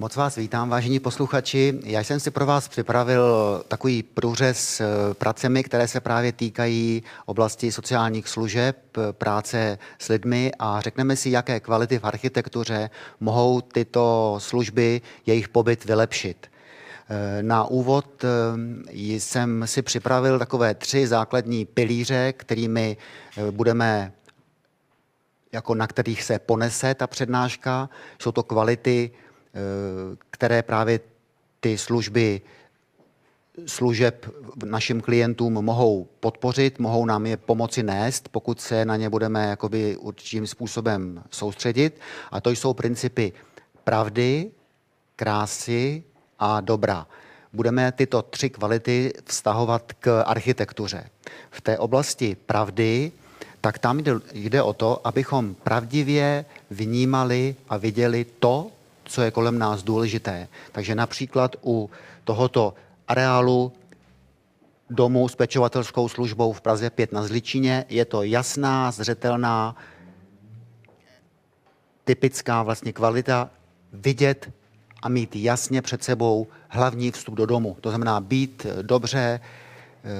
Moc vás vítám, vážení posluchači. Já jsem si pro vás připravil takový průřez eh, pracemi, které se právě týkají oblasti sociálních služeb, práce s lidmi a řekneme si, jaké kvality v architektuře mohou tyto služby, jejich pobyt vylepšit. Eh, na úvod eh, jsem si připravil takové tři základní pilíře, kterými budeme jako na kterých se ponese ta přednáška. Jsou to kvality které právě ty služby služeb našim klientům mohou podpořit, mohou nám je pomoci nést, pokud se na ně budeme jakoby určitým způsobem soustředit. A to jsou principy pravdy, krásy a dobra. Budeme tyto tři kvality vztahovat k architektuře. V té oblasti pravdy, tak tam jde, jde o to, abychom pravdivě vnímali a viděli to, co je kolem nás důležité. Takže například u tohoto areálu domu s pečovatelskou službou v Praze 5 na Zličině je to jasná, zřetelná, typická vlastně kvalita vidět a mít jasně před sebou hlavní vstup do domu. To znamená být dobře, eh,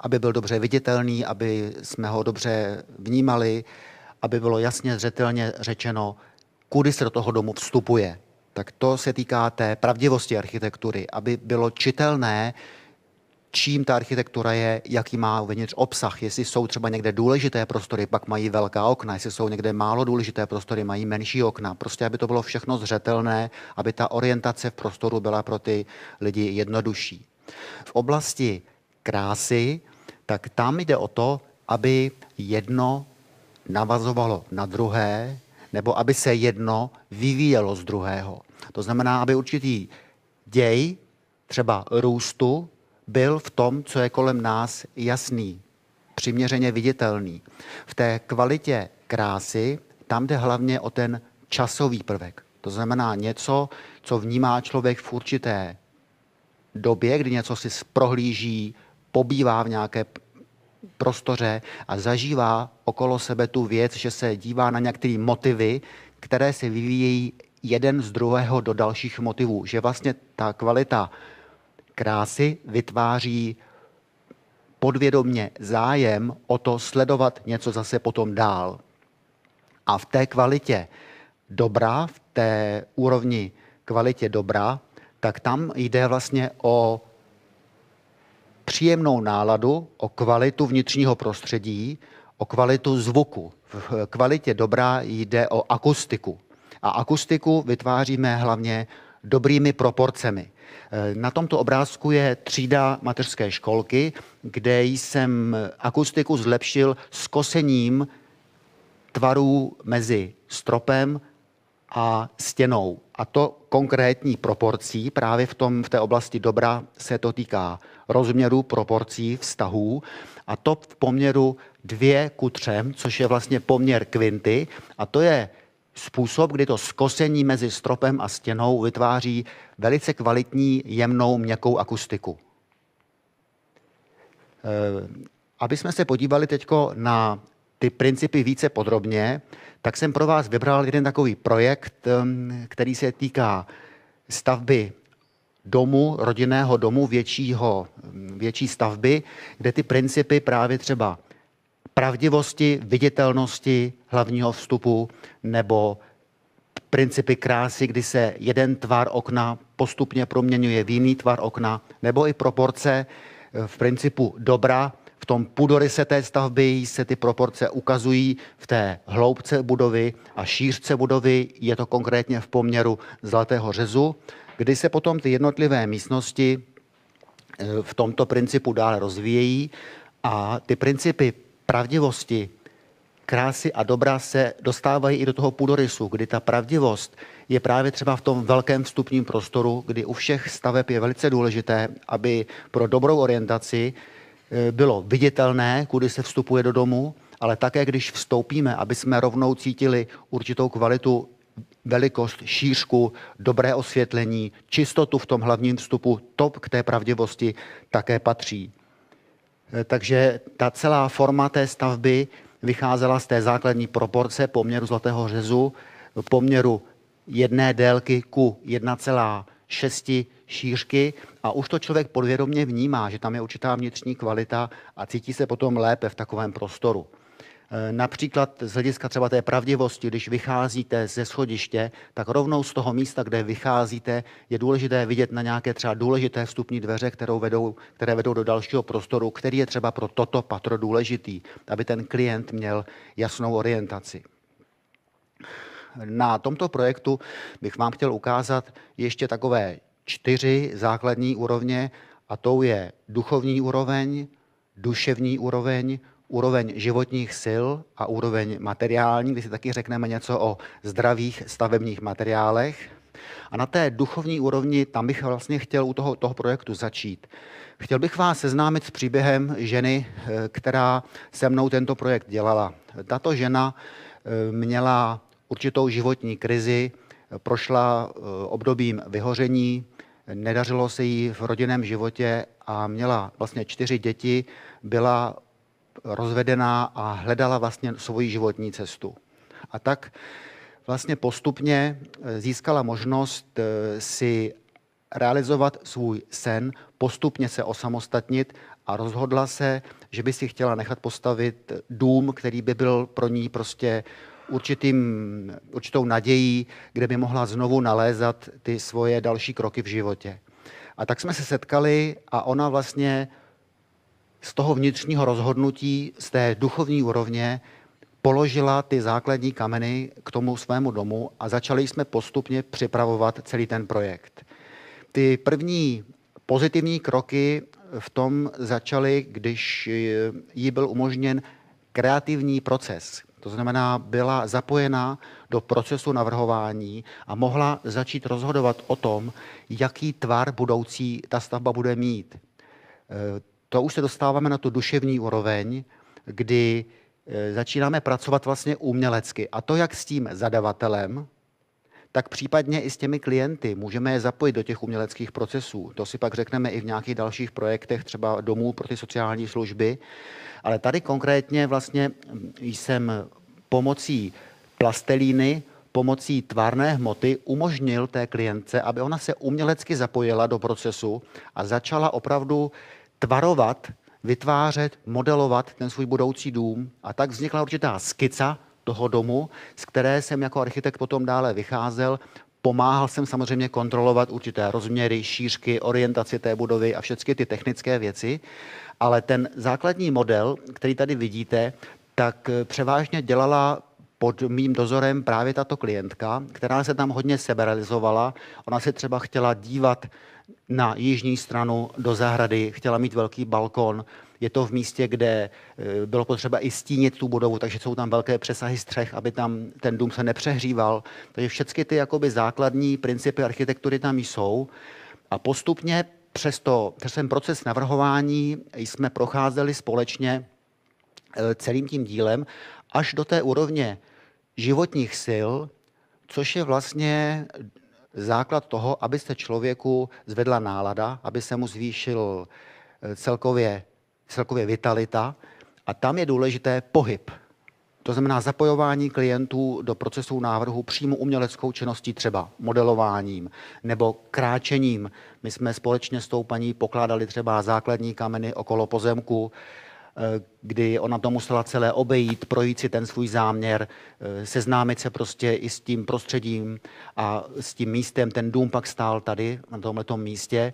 aby byl dobře viditelný, aby jsme ho dobře vnímali, aby bylo jasně zřetelně řečeno, kudy se do toho domu vstupuje. Tak to se týká té pravdivosti architektury, aby bylo čitelné, čím ta architektura je, jaký má uvnitř obsah. Jestli jsou třeba někde důležité prostory, pak mají velká okna, jestli jsou někde málo důležité prostory, mají menší okna. Prostě, aby to bylo všechno zřetelné, aby ta orientace v prostoru byla pro ty lidi jednodušší. V oblasti krásy, tak tam jde o to, aby jedno navazovalo na druhé, nebo aby se jedno vyvíjelo z druhého. To znamená, aby určitý děj, třeba růstu, byl v tom, co je kolem nás jasný, přiměřeně viditelný. V té kvalitě krásy, tam jde hlavně o ten časový prvek. To znamená něco, co vnímá člověk v určité době, kdy něco si prohlíží, pobývá v nějaké prostoře a zažívá okolo sebe tu věc, že se dívá na některé motivy, které se vyvíjejí jeden z druhého do dalších motivů. Že vlastně ta kvalita krásy vytváří podvědomně zájem o to sledovat něco zase potom dál. A v té kvalitě dobra, v té úrovni kvalitě dobra, tak tam jde vlastně o příjemnou náladu, o kvalitu vnitřního prostředí, o kvalitu zvuku. V kvalitě dobrá jde o akustiku. A akustiku vytváříme hlavně dobrými proporcemi. Na tomto obrázku je třída mateřské školky, kde jsem akustiku zlepšil skosením tvarů mezi stropem a stěnou. A to konkrétní proporcí, právě v, tom, v té oblasti dobra se to týká rozměru, proporcí, vztahů a to v poměru dvě ku třem, což je vlastně poměr kvinty a to je způsob, kdy to skosení mezi stropem a stěnou vytváří velice kvalitní, jemnou, měkkou akustiku. Eh, aby jsme se podívali teď na ty principy více podrobně, tak jsem pro vás vybral jeden takový projekt, který se týká stavby domu, rodinného domu, většího, větší stavby, kde ty principy právě třeba pravdivosti, viditelnosti hlavního vstupu nebo principy krásy, kdy se jeden tvar okna postupně proměňuje v jiný tvar okna, nebo i proporce v principu dobra, v tom půdoryse té stavby se ty proporce ukazují v té hloubce budovy a šířce budovy, je to konkrétně v poměru zlatého řezu, kdy se potom ty jednotlivé místnosti eh, v tomto principu dále rozvíjejí a ty principy pravdivosti, krásy a dobra se dostávají i do toho půdorysu, kdy ta pravdivost je právě třeba v tom velkém vstupním prostoru, kdy u všech staveb je velice důležité, aby pro dobrou orientaci bylo viditelné, kudy se vstupuje do domu, ale také, když vstoupíme, aby jsme rovnou cítili určitou kvalitu, velikost, šířku, dobré osvětlení, čistotu v tom hlavním vstupu, to k té pravdivosti také patří. Eh, takže ta celá forma té stavby vycházela z té základní proporce poměru zlatého řezu, poměru jedné délky ku 1,6 šířky a už to člověk podvědomě vnímá, že tam je určitá vnitřní kvalita a cítí se potom lépe v takovém prostoru. Eh, například z hlediska třeba té pravdivosti, když vycházíte ze schodiště, tak rovnou z toho místa, kde vycházíte, je důležité vidět na nějaké třeba důležité vstupní dveře, kterou vedou, které vedou do dalšího prostoru, který je třeba pro toto patro důležitý, aby ten klient měl jasnou orientaci. Na tomto projektu bych vám chtěl ukázat ještě takové čtyři základní úrovně, a tou je duchovní úroveň, duševní úroveň, úroveň životních sil a úroveň materiální, kdy si taky řekneme něco o zdravých stavebních materiálech. A na té duchovní úrovni, tam bych vlastně chtěl u toho, toho projektu začít. Chtěl bych vás seznámit s příběhem ženy, eh, která se mnou tento projekt dělala. Tato žena eh, měla určitou životní krizi, prošla eh, obdobím vyhoření, nedařilo se jí v rodinném životě a měla vlastně čtyři děti, byla rozvedená a hledala vlastně svoji životní cestu. A tak vlastně postupně eh, získala možnost eh, si realizovat svůj sen, postupně se osamostatnit a rozhodla se, že by si chtěla nechat postavit dům, který by byl pro ní prostě určitým, určitou nadějí, kde by mohla znovu nalézat ty svoje další kroky v životě. A tak jsme se setkali a ona vlastně z toho vnitřního rozhodnutí, z té duchovní úrovně, položila ty základní kameny k tomu svému domu a začali jsme postupně připravovat celý ten projekt. Ty první pozitivní kroky v tom začaly, když jí byl umožněn kreativní proces. To znamená, byla zapojena do procesu navrhování a mohla začít rozhodovat o tom, jaký tvar budoucí ta stavba bude mít to už se dostáváme na tu duševní úroveň, kdy e, začínáme pracovat vlastně umělecky. A to jak s tím zadavatelem, tak případně i s těmi klienty. Můžeme je zapojit do těch uměleckých procesů. To si pak řekneme i v nějakých dalších projektech, třeba domů pro ty sociální služby. Ale tady konkrétně vlastně jsem pomocí plastelíny, pomocí tvárné hmoty umožnil té klientce, aby ona se umělecky zapojila do procesu a začala opravdu tvarovat, vytvářet, modelovat ten svůj budoucí dům. A tak vznikla určitá skica toho domu, z které jsem jako architekt potom dále vycházel. Pomáhal jsem samozřejmě kontrolovat určité rozměry, šířky, orientaci té budovy a všechny ty technické věci. Ale ten základní model, který tady vidíte, tak převážně dělala pod mým dozorem právě tato klientka, která se tam hodně seberalizovala. Ona se třeba chtěla dívat na jižní stranu do zahrady, chtěla mít velký balkon. Je to v místě, kde e, bylo potřeba i stínit tu budovu, takže jsou tam velké přesahy střech, aby tam ten dům se nepřehříval. Takže všechny ty jakoby základní principy architektury tam jsou. A postupně přes, to, přes ten proces navrhování jsme procházeli společně e, celým tím dílem až do té úrovně životních sil, což je vlastně základ toho, aby se člověku zvedla nálada, aby se mu zvýšil eh, celkově, celkově vitalita. A tam je důležité pohyb. To znamená zapojování klientů do procesu návrhu přímo uměleckou činností, třeba modelováním nebo kráčením. My jsme společně s tou paní pokládali třeba základní kameny okolo pozemku, Eh, kdy ona to musela celé obejít, projít si ten svůj záměr, eh, seznámit se prostě i s tím prostředím a s tím místem. Ten dům pak stál tady, na tomto místě.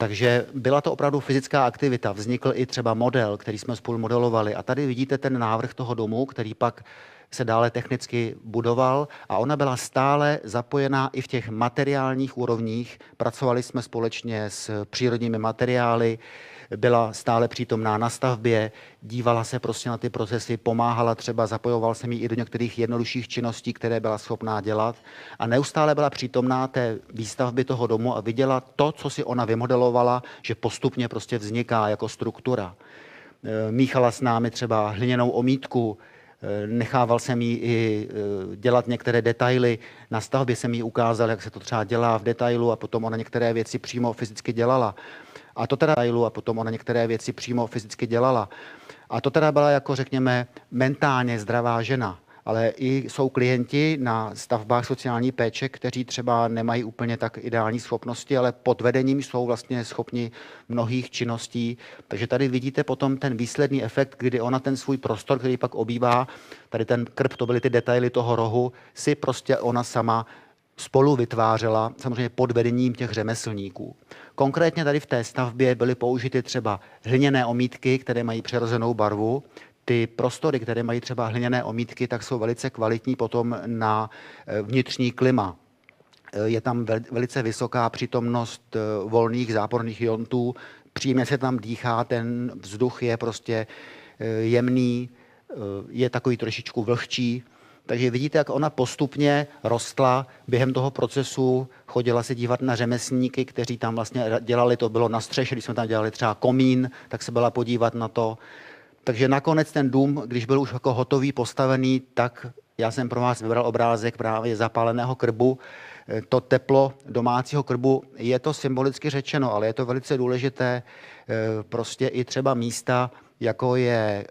Takže byla to opravdu fyzická aktivita. Vznikl i třeba model, který jsme spolu modelovali. A tady vidíte ten návrh toho domu, který pak se dále technicky budoval a ona byla stále zapojená i v těch materiálních úrovních. Pracovali jsme společně s přírodními materiály, byla stále přítomná na stavbě, dívala se prostě na ty procesy, pomáhala třeba, zapojoval se mi i do některých jednodušších činností, které byla schopná dělat a neustále byla přítomná té výstavby toho domu a viděla to, co si ona vymodelovala, že postupně prostě vzniká jako struktura. E, míchala s námi třeba hliněnou omítku, e, nechával jsem jí i e, dělat některé detaily. Na stavbě jsem jí ukázal, jak se to třeba dělá v detailu a potom ona některé věci přímo fyzicky dělala. A to teda detailu a potom ona některé věci přímo fyzicky dělala. A to teda byla jako řekněme mentálně zdravá žena. ale i jsou klienti na stavbách sociální péče, kteří třeba nemají úplně tak ideální schopnosti, ale pod vedením jsou vlastně schopni mnohých činností. Takže tady vidíte potom ten výsledný efekt, kdy ona ten svůj prostor, který pak obývá, tady ten krb, to byly ty detaily toho rohu, si prostě ona sama spolu vytvářela, samozřejmě pod vedením těch řemeslníků. Konkrétně tady v té stavbě byly použity třeba hliněné omítky, které mají přirozenou barvu. Ty prostory, které mají třeba hliněné omítky, tak jsou velice kvalitní potom na eh, vnitřní klima. Eh, je tam velice vysoká přítomnost eh, volných záporných iontů, příjemně se tam dýchá, ten vzduch je prostě jemný, je takový trošičku vlhčí. Takže vidíte, jak ona postupně rostla během toho procesu, chodila se dívat na řemeslníky, kteří tam vlastně dělali, to bylo na střeše, když jsme tam dělali třeba komín, tak se byla podívat na to. Takže nakonec ten dům, když byl už jako hotový, postavený, tak já jsem pro vás vybral obrázek právě zapáleného krbu. To teplo domácího krbu je to symbolicky řečeno, ale je to velice důležité. Prostě i třeba místa, jako je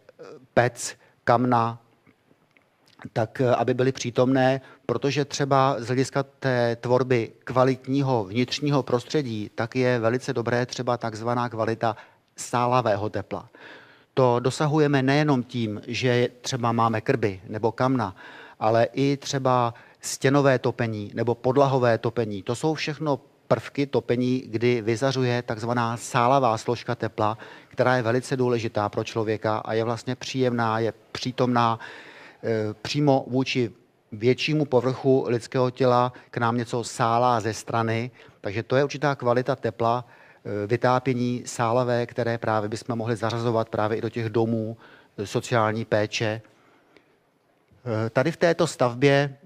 pec, kamna, tak eh, aby byly přítomné, protože třeba z hlediska té tvorby kvalitního vnitřního prostředí, tak je velice dobré třeba takzvaná kvalita sálavého tepla. To dosahujeme nejenom tím, že třeba máme krby nebo kamna, ale i třeba stěnové topení nebo podlahové topení. To jsou všechno prvky topení, kdy vyzařuje takzvaná sálavá složka tepla, která je velice důležitá pro člověka a je vlastně příjemná, je přítomná přímo vůči většímu povrchu lidského těla k nám něco sálá ze strany, takže to je určitá kvalita tepla, eh, vytápění sálavé, které právě bychom mohli zařazovat právě i do těch domů eh, sociální péče. Tady v této stavbě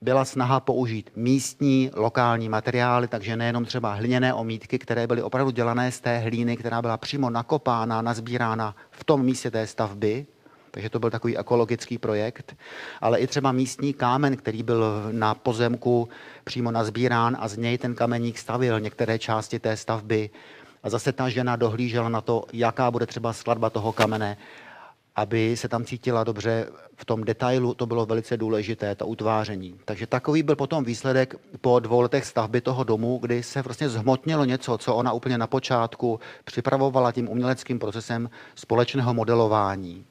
byla snaha použít místní, lokální materiály, takže nejenom třeba hliněné omítky, které byly opravdu dělané z té hlíny, která byla přímo nakopána, nazbírána v tom místě té stavby, takže to byl takový ekologický projekt, ale i třeba místní kámen, který byl na pozemku přímo nazbírán a z něj ten kameník stavil některé části té stavby. A zase ta žena dohlížela na to, jaká bude třeba skladba toho kamene, aby se tam cítila dobře v tom detailu, to bylo velice důležité, to utváření. Takže takový byl potom výsledek po dvou letech stavby toho domu, kdy se vlastně zhmotnilo něco, co ona úplně na počátku připravovala tím uměleckým procesem společného modelování.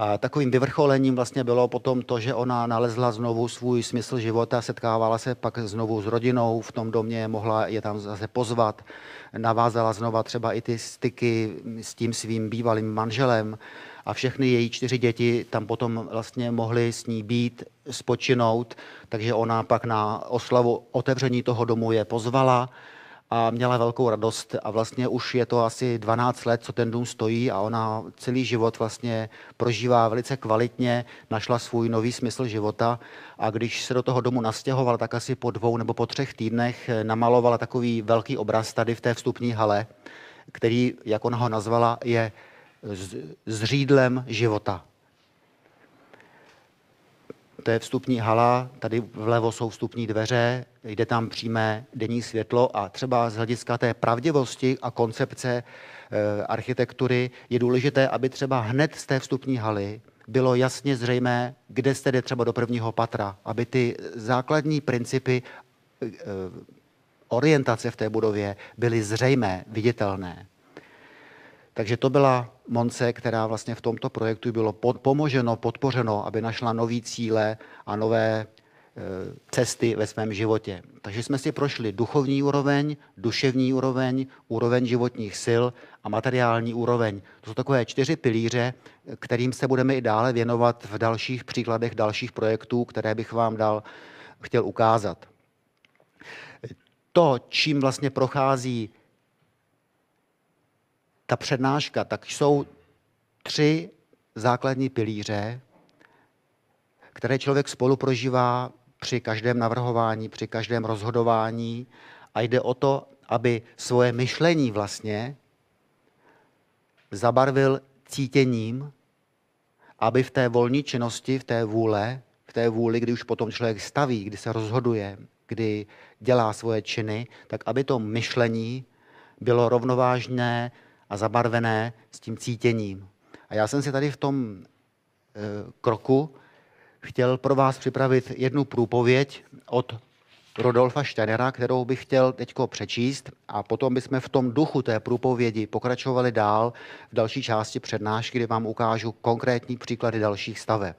A takovým vyvrcholením vlastně bylo potom to, že ona nalezla znovu svůj smysl života, setkávala se pak znovu s rodinou v tom domě, mohla je tam zase pozvat, navázala znova třeba i ty styky s tím svým bývalým manželem a všechny její čtyři děti tam potom vlastně mohly s ní být, spočinout, takže ona pak na oslavu otevření toho domu je pozvala a měla velkou radost. A vlastně už je to asi 12 let, co ten dům stojí a ona celý život vlastně prožívá velice kvalitně, našla svůj nový smysl života. A když se do toho domu nastěhovala, tak asi po dvou nebo po třech týdnech namalovala takový velký obraz tady v té vstupní hale, který, jak ona ho nazvala, je zřídlem života to je vstupní hala, tady vlevo jsou vstupní dveře, jde tam přímé denní světlo a třeba z hlediska té pravdivosti a koncepce e, architektury je důležité, aby třeba hned z té vstupní haly bylo jasně zřejmé, kde jste jde třeba do prvního patra, aby ty základní principy e, orientace v té budově byly zřejmé, viditelné. Takže to byla Monce, která vlastně v tomto projektu bylo pod, pomoženo, podpořeno, aby našla nové cíle a nové e, cesty ve svém životě. Takže jsme si prošli duchovní úroveň, duševní úroveň, úroveň životních sil a materiální úroveň. To jsou takové čtyři pilíře, kterým se budeme i dále věnovat v dalších příkladech dalších projektů, které bych vám dal, chtěl ukázat. To, čím vlastně prochází ta přednáška, tak jsou tři základní pilíře, které člověk spolu prožívá při každém navrhování, při každém rozhodování a jde o to, aby svoje myšlení vlastně zabarvil cítěním, aby v té volní činnosti, v té vůle, v té vůli, kdy už potom člověk staví, kdy se rozhoduje, kdy dělá svoje činy, tak aby to myšlení bylo rovnovážné a zabarvené s tím cítěním. A já jsem si tady v tom kroku chtěl pro vás připravit jednu průpověď od Rodolfa Steinera, kterou bych chtěl teď přečíst a potom bychom v tom duchu té průpovědi pokračovali dál v další části přednášky, kdy vám ukážu konkrétní příklady dalších staveb.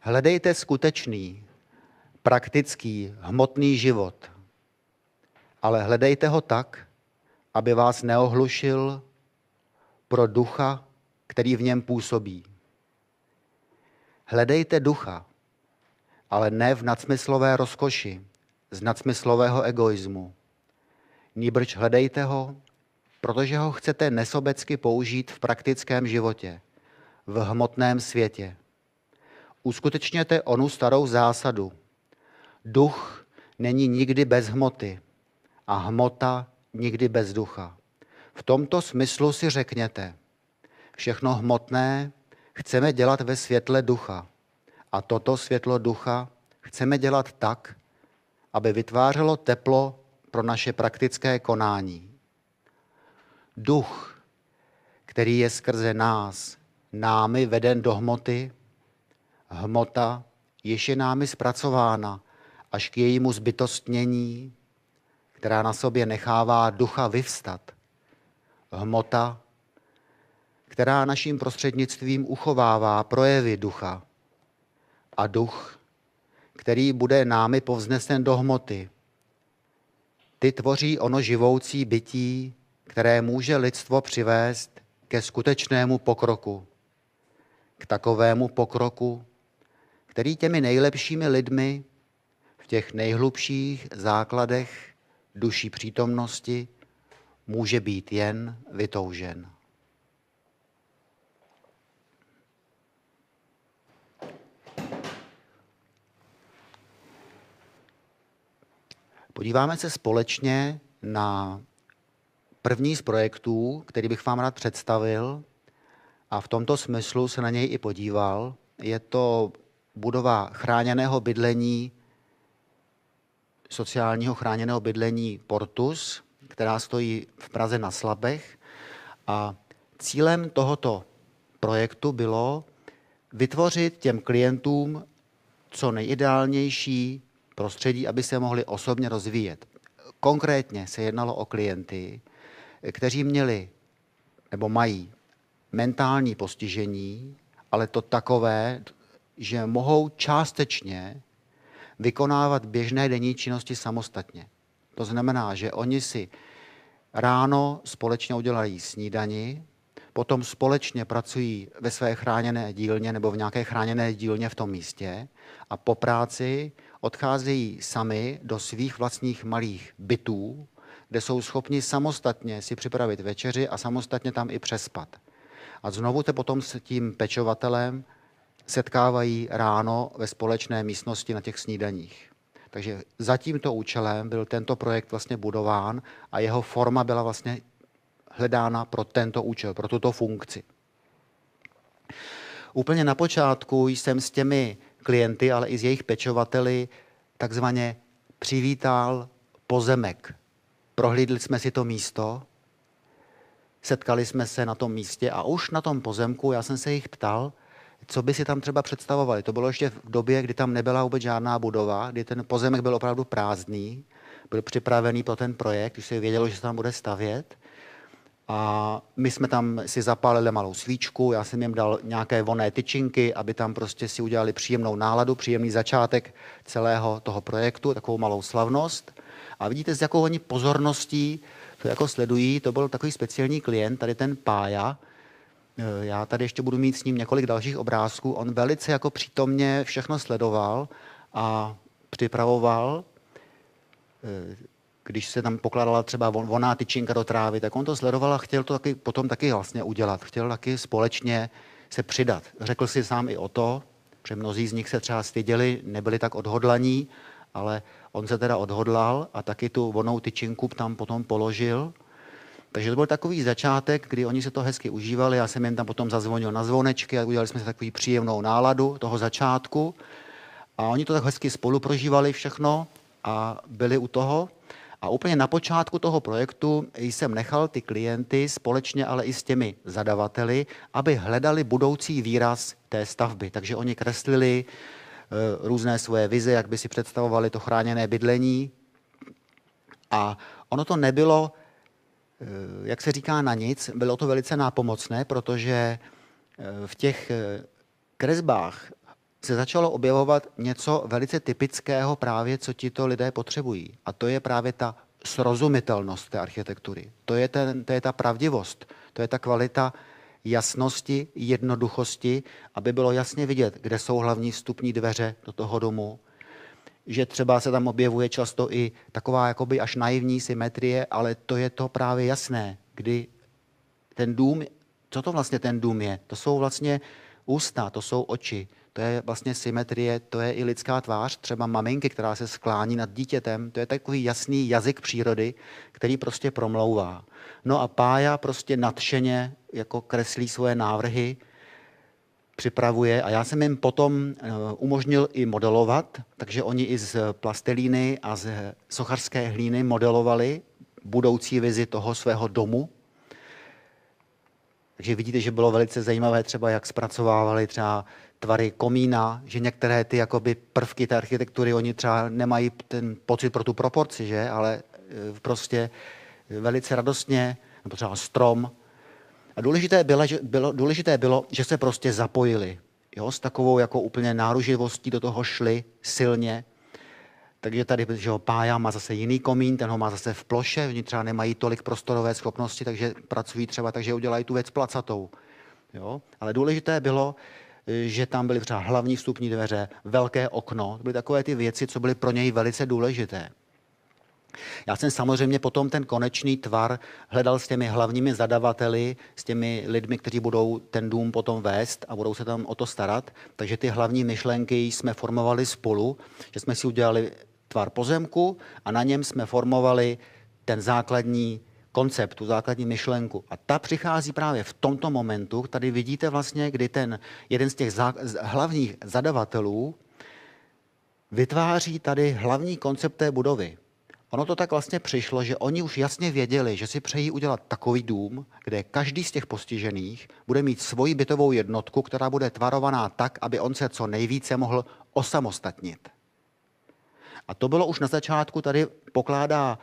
Hledejte skutečný, praktický, hmotný život, ale hledejte ho tak, aby vás neohlušil pro ducha, který v něm působí. Hledejte ducha, ale ne v nadsmyslové rozkoši, z nadsmyslového egoismu. Nýbrž hledejte ho, protože ho chcete nesobecky použít v praktickém životě, v hmotném světě. Uskutečněte onu starou zásadu. Duch není nikdy bez hmoty a hmota nikdy bez ducha. V tomto smyslu si řekněte, všechno hmotné chceme dělat ve světle ducha. A toto světlo ducha chceme dělat tak, aby vytvářelo teplo pro naše praktické konání. Duch, který je skrze nás, námi veden do hmoty, hmota jež je námi zpracována až k jejímu zbytostnění, která na sobě nechává ducha vyvstat. Hmota, která naším prostřednictvím uchovává projevy ducha. A duch, který bude námi povznesen do hmoty. Ty tvoří ono živoucí bytí, které může lidstvo přivést ke skutečnému pokroku. K takovému pokroku, který těmi nejlepšími lidmi v těch nejhlubších základech duší přítomnosti může být jen vytoužen. Podíváme se společně na první z projektů, který bych vám rád představil a v tomto smyslu se na něj i podíval. Je to budova chráněného bydlení, sociálního chráněného bydlení Portus, která stojí v Praze na Slabech. A cílem tohoto projektu bylo vytvořit těm klientům co nejideálnější prostředí, aby se mohli osobně rozvíjet. Konkrétně se jednalo o klienty, kteří měli nebo mají mentální postižení, ale to takové, že mohou částečně vykonávat běžné denní činnosti samostatně. To znamená, že oni si ráno společně udělají snídani, potom společně pracují ve své chráněné dílně nebo v nějaké chráněné dílně v tom místě a po práci odcházejí sami do svých vlastních malých bytů, kde jsou schopni samostatně si připravit večeři a samostatně tam i přespat. A znovu te potom s tím pečovatelem setkávají ráno ve společné místnosti na těch snídaních. Takže za tímto účelem byl tento projekt vlastně budován a jeho forma byla vlastně hledána pro tento účel, pro tuto funkci. Úplně na počátku jsem s těmi klienty, ale i s jejich pečovateli takzvaně přivítal pozemek. Prohlídli jsme si to místo, setkali jsme se na tom místě a už na tom pozemku, já jsem se jich ptal, co by si tam třeba představovali. To bylo ještě v době, kdy tam nebyla vůbec žádná budova, kdy ten pozemek byl opravdu prázdný, byl připravený pro ten projekt, když se vědělo, že se tam bude stavět. A my jsme tam si zapálili malou svíčku, já jsem jim dal nějaké voné tyčinky, aby tam prostě si udělali příjemnou náladu, příjemný začátek celého toho projektu, takovou malou slavnost. A vidíte, s jakou oni pozorností to jako sledují. To byl takový speciální klient, tady ten Pája, já tady ještě budu mít s ním několik dalších obrázků. On velice jako přítomně všechno sledoval a připravoval. Eh, když se tam pokládala třeba voná tyčinka do trávy, tak on to sledoval a chtěl to taky, potom taky vlastně udělat. Chtěl taky společně se přidat. Řekl si sám i o to, že mnozí z nich se třeba styděli, nebyli tak odhodlaní, ale on se teda odhodlal a taky tu vonou tyčinku tam potom položil takže to byl takový začátek, kdy oni se to hezky užívali. Já jsem jim tam potom zazvonil na zvonečky a udělali jsme si takový příjemnou náladu toho začátku. A oni to tak hezky spolu prožívali všechno a byli u toho. A úplně na počátku toho projektu jsem nechal ty klienty společně ale i s těmi zadavateli, aby hledali budoucí výraz té stavby. Takže oni kreslili eh, různé svoje vize, jak by si představovali to chráněné bydlení. A ono to nebylo, jak se říká, na nic, bylo to velice nápomocné, protože eh, v těch kresbách se začalo objevovat něco velice typického právě, co tito lidé potřebují. A to je právě ta srozumitelnost té architektury. To je, ten, to je ta pravdivost, to je ta kvalita jasnosti, jednoduchosti, aby bylo jasně vidět, kde jsou hlavní vstupní dveře do toho domu, že třeba se tam objevuje často i taková jakoby až naivní symetrie, ale to je to právě jasné, kdy ten dům, co to vlastně ten dům je? To jsou vlastně ústa, to jsou oči, to je vlastně symetrie, to je i lidská tvář, třeba maminky, která se sklání nad dítětem, to je takový jasný jazyk přírody, který prostě promlouvá. No a Pája prostě nadšeně jako kreslí svoje návrhy, připravuje a já jsem jim potom eh, umožnil i modelovat, takže oni i z plastelíny a z sochařské hlíny modelovali budoucí vizi toho svého domu, takže vidíte, že bylo velice zajímavé třeba, jak zpracovávali třeba tvary komína, že některé ty jakoby prvky té architektury, oni třeba nemají ten pocit pro tu proporci, že? ale e, prostě velice radostně, nebo třeba strom. A důležité bylo, že, bylo, důležité bylo, že se prostě zapojili. Jo? S takovou jako úplně náruživostí do toho šli silně. Takže tady, že ho Pája má zase jiný komín, ten ho má zase v ploše, oni třeba nemají tolik prostorové schopnosti, takže pracují třeba, takže udělají tu věc placatou. Jo? Ale důležité bylo, že tam byly třeba hlavní vstupní dveře, velké okno, to byly takové ty věci, co byly pro něj velice důležité. Já jsem samozřejmě potom ten konečný tvar hledal s těmi hlavními zadavateli, s těmi lidmi, kteří budou ten dům potom vést a budou se tam o to starat. Takže ty hlavní myšlenky jsme formovali spolu, že jsme si udělali tvar pozemku a na něm jsme formovali ten základní koncept, tu základní myšlenku. A ta přichází právě v tomto momentu, tady vidíte vlastně, kdy ten jeden z těch zá, hlavních zadavatelů vytváří tady hlavní koncept té budovy. Ono to tak vlastně přišlo, že oni už jasně věděli, že si přejí udělat takový dům, kde každý z těch postižených bude mít svoji bytovou jednotku, která bude tvarovaná tak, aby on se co nejvíce mohl osamostatnit. A to bylo už na začátku, tady pokládá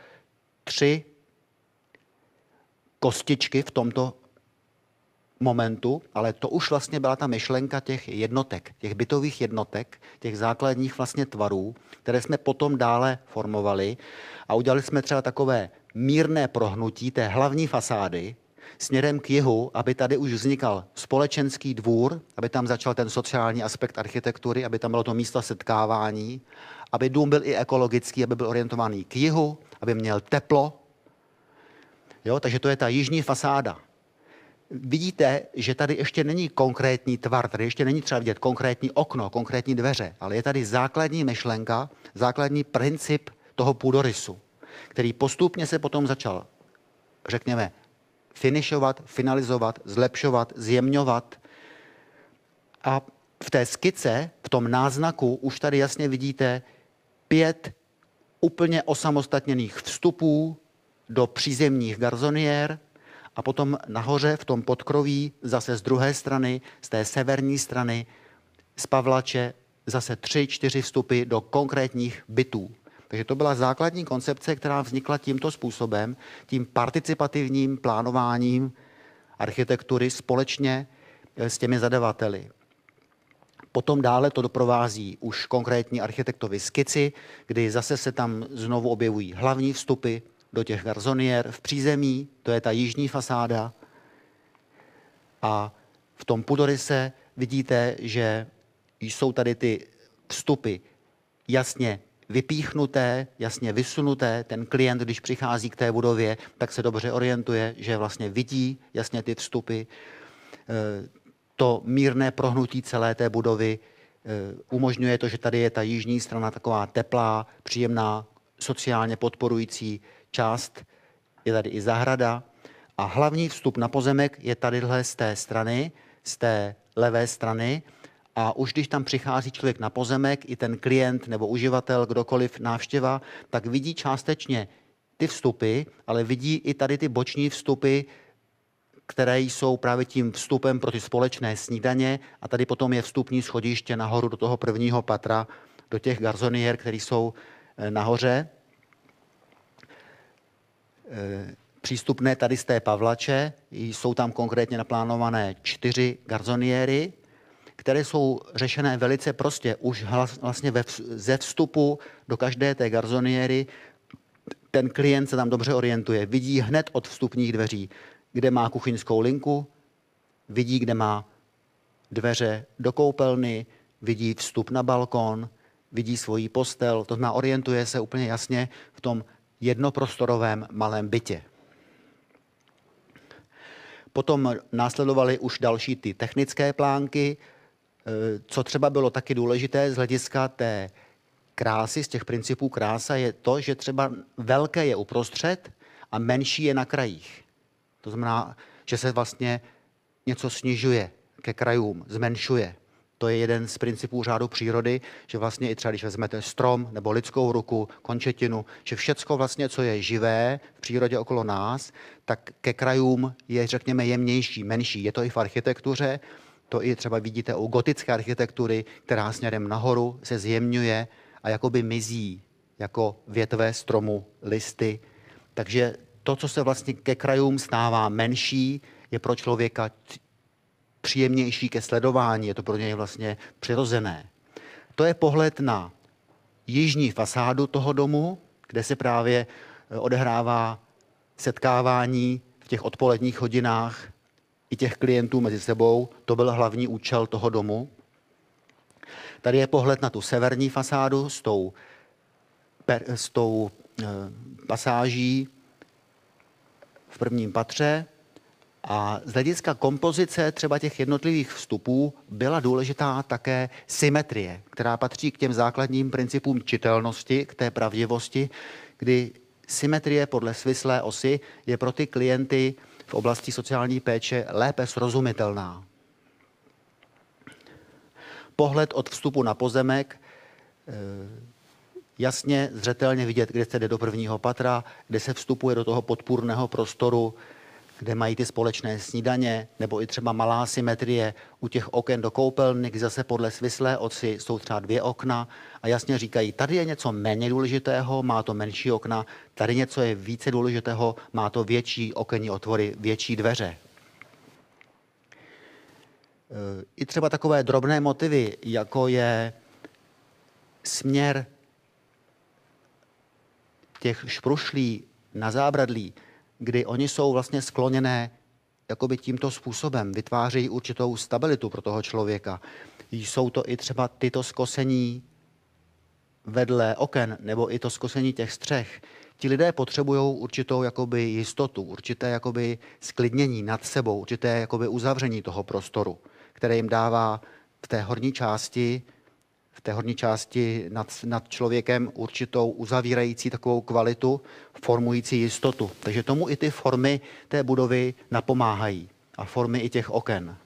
tři kostičky v tomto momentu, ale to už vlastně byla ta myšlenka těch jednotek, těch bytových jednotek, těch základních vlastně tvarů, které jsme potom dále formovali a udělali jsme třeba takové mírné prohnutí té hlavní fasády směrem k jihu, aby tady už vznikal společenský dvůr, aby tam začal ten sociální aspekt architektury, aby tam bylo to místo setkávání, aby dům byl i ekologický, aby byl orientovaný k jihu, aby měl teplo, Jo? Takže to je ta jižní fasáda. Vidíte, že tady ještě není konkrétní tvar, tady ještě není třeba vidět konkrétní okno, konkrétní dveře, ale je tady základní myšlenka, základní princip toho půdorysu, který postupně se potom začal, řekněme, finišovat, finalizovat, zlepšovat, zjemňovat. A v té skice, v tom náznaku, už tady jasně vidíte pět úplně osamostatněných vstupů, do přízemních garzoniér a potom nahoře v tom podkroví zase z druhé strany, z té severní strany, z Pavlače zase tři, čtyři vstupy do konkrétních bytů. Takže to byla základní koncepce, která vznikla tímto způsobem, tím participativním plánováním architektury společně eh, s těmi zadavateli. Potom dále to doprovází už konkrétní architektovy skici, kdy zase se tam znovu objevují hlavní vstupy, do těch garzonier v přízemí, to je ta jižní fasáda. A v tom pudorise vidíte, že jsou tady ty vstupy jasně vypíchnuté, jasně vysunuté. Ten klient, když přichází k té budově, tak se dobře orientuje, že vlastně vidí jasně ty vstupy. E, to mírné prohnutí celé té budovy e, umožňuje to, že tady je ta jižní strana taková teplá, příjemná, sociálně podporující část, je tady i zahrada a hlavní vstup na pozemek je tadyhle z té strany, z té levé strany a už když tam přichází člověk na pozemek, i ten klient nebo uživatel, kdokoliv návštěva, tak vidí částečně ty vstupy, ale vidí i tady ty boční vstupy, které jsou právě tím vstupem pro ty společné snídaně a tady potom je vstupní schodiště nahoru do toho prvního patra, do těch garzonier, které jsou eh, nahoře. Eh, přístupné tady z té Pavlače, jsou tam konkrétně naplánované čtyři garzoniéry, které jsou řešené velice prostě. Už vlastně ve, ze vstupu do každé té garzoniéry ten klient se tam dobře orientuje. Vidí hned od vstupních dveří, kde má kuchyňskou linku, vidí, kde má dveře do koupelny, vidí vstup na balkon, vidí svoji postel, to znamená orientuje se úplně jasně v tom jednoprostorovém malém bytě. Potom následovaly už další ty technické plánky, Eh, co třeba bylo taky důležité z hlediska té krásy, z těch principů krása, je to, že třeba velké je uprostřed a menší je na krajích. To znamená, že se vlastně něco snižuje ke krajům, zmenšuje. To je jeden z principů řádu přírody, že vlastně i třeba, když vezmete strom nebo lidskou ruku, končetinu, že všecko vlastně, co je živé v přírodě okolo nás, tak ke krajům je, řekněme, jemnější, menší. Je to i v architektuře, to i třeba vidíte u gotické architektury, která směrem nahoru se zjemňuje a jakoby mizí jako větve stromu, listy. Takže to, co se vlastně ke krajům stává menší, je pro člověka příjemnější ke sledování, je to pro něj vlastně přirozené. To je pohled na jižní fasádu toho domu, kde se právě eh, odehrává setkávání v těch odpoledních hodinách i těch klientů mezi sebou. To byl hlavní účel toho domu. Tady je pohled na tu severní fasádu s tou, s tou e, pasáží v prvním patře. A z hlediska kompozice třeba těch jednotlivých vstupů byla důležitá také symetrie, která patří k těm základním principům čitelnosti, k té pravdivosti, kdy symetrie podle svislé osy je pro ty klienty v oblasti sociální péče lépe srozumitelná. Pohled od vstupu na pozemek, eh, jasně, zřetelně vidět, kde se jde do prvního patra, kde se vstupuje do toho podpůrného prostoru, kde mají ty společné snídaně, nebo i třeba malá symetrie u těch oken do koupelny, kde zase podle svislé oci jsou třeba dvě okna a jasně říkají, tady je něco méně důležitého, má to menší okna, tady něco je více důležitého, má to větší okenní otvory, větší dveře. I třeba takové drobné motivy, jako je směr těch šprušlí na zábradlí, kdy oni jsou vlastně skloněné jakoby tímto způsobem, vytvářejí určitou stabilitu pro toho člověka. Jsou to i třeba tyto skosení vedle oken nebo i to skosení těch střech. Ti lidé potřebují určitou jakoby jistotu, určité jakoby sklidnění nad sebou, určité jakoby uzavření toho prostoru, které jim dává v té horní části té horní části nad, nad člověkem určitou uzavírající takovou kvalitu, formující jistotu. Takže tomu i ty formy té budovy napomáhají a formy i těch oken.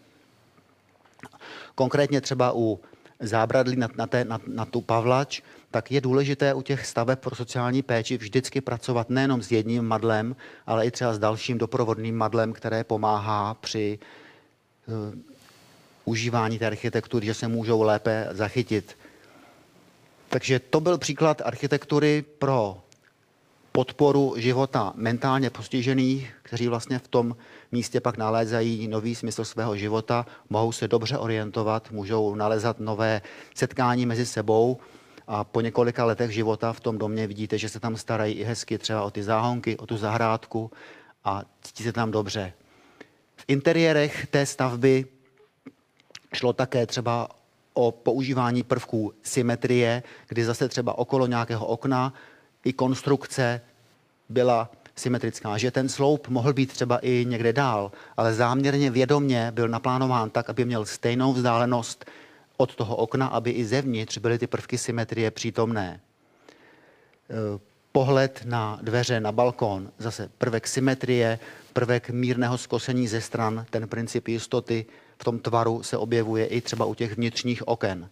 Konkrétně třeba u zábradlí na, na, té, na, na tu pavlač, tak je důležité u těch staveb pro sociální péči vždycky pracovat nejenom s jedním madlem, ale i třeba s dalším doprovodným madlem, které pomáhá při uh, užívání té architektury, že se můžou lépe zachytit takže to byl příklad architektury pro podporu života mentálně postižených, kteří vlastně v tom místě pak nalézají nový smysl svého života, mohou se dobře orientovat, můžou nalezat nové setkání mezi sebou a po několika letech života v tom domě vidíte, že se tam starají i hezky třeba o ty záhonky, o tu zahrádku a cítí se tam dobře. V interiérech té stavby šlo také třeba o používání prvků symetrie, kdy zase třeba okolo nějakého okna i konstrukce byla symetrická, že ten sloup mohl být třeba i někde dál, ale záměrně vědomně byl naplánován tak, aby měl stejnou vzdálenost od toho okna, aby i zevnitř byly ty prvky symetrie přítomné. E, pohled na dveře, na balkón, zase prvek symetrie, prvek mírného skosení ze stran, ten princip jistoty, v tom tvaru se objevuje i třeba u těch vnitřních oken.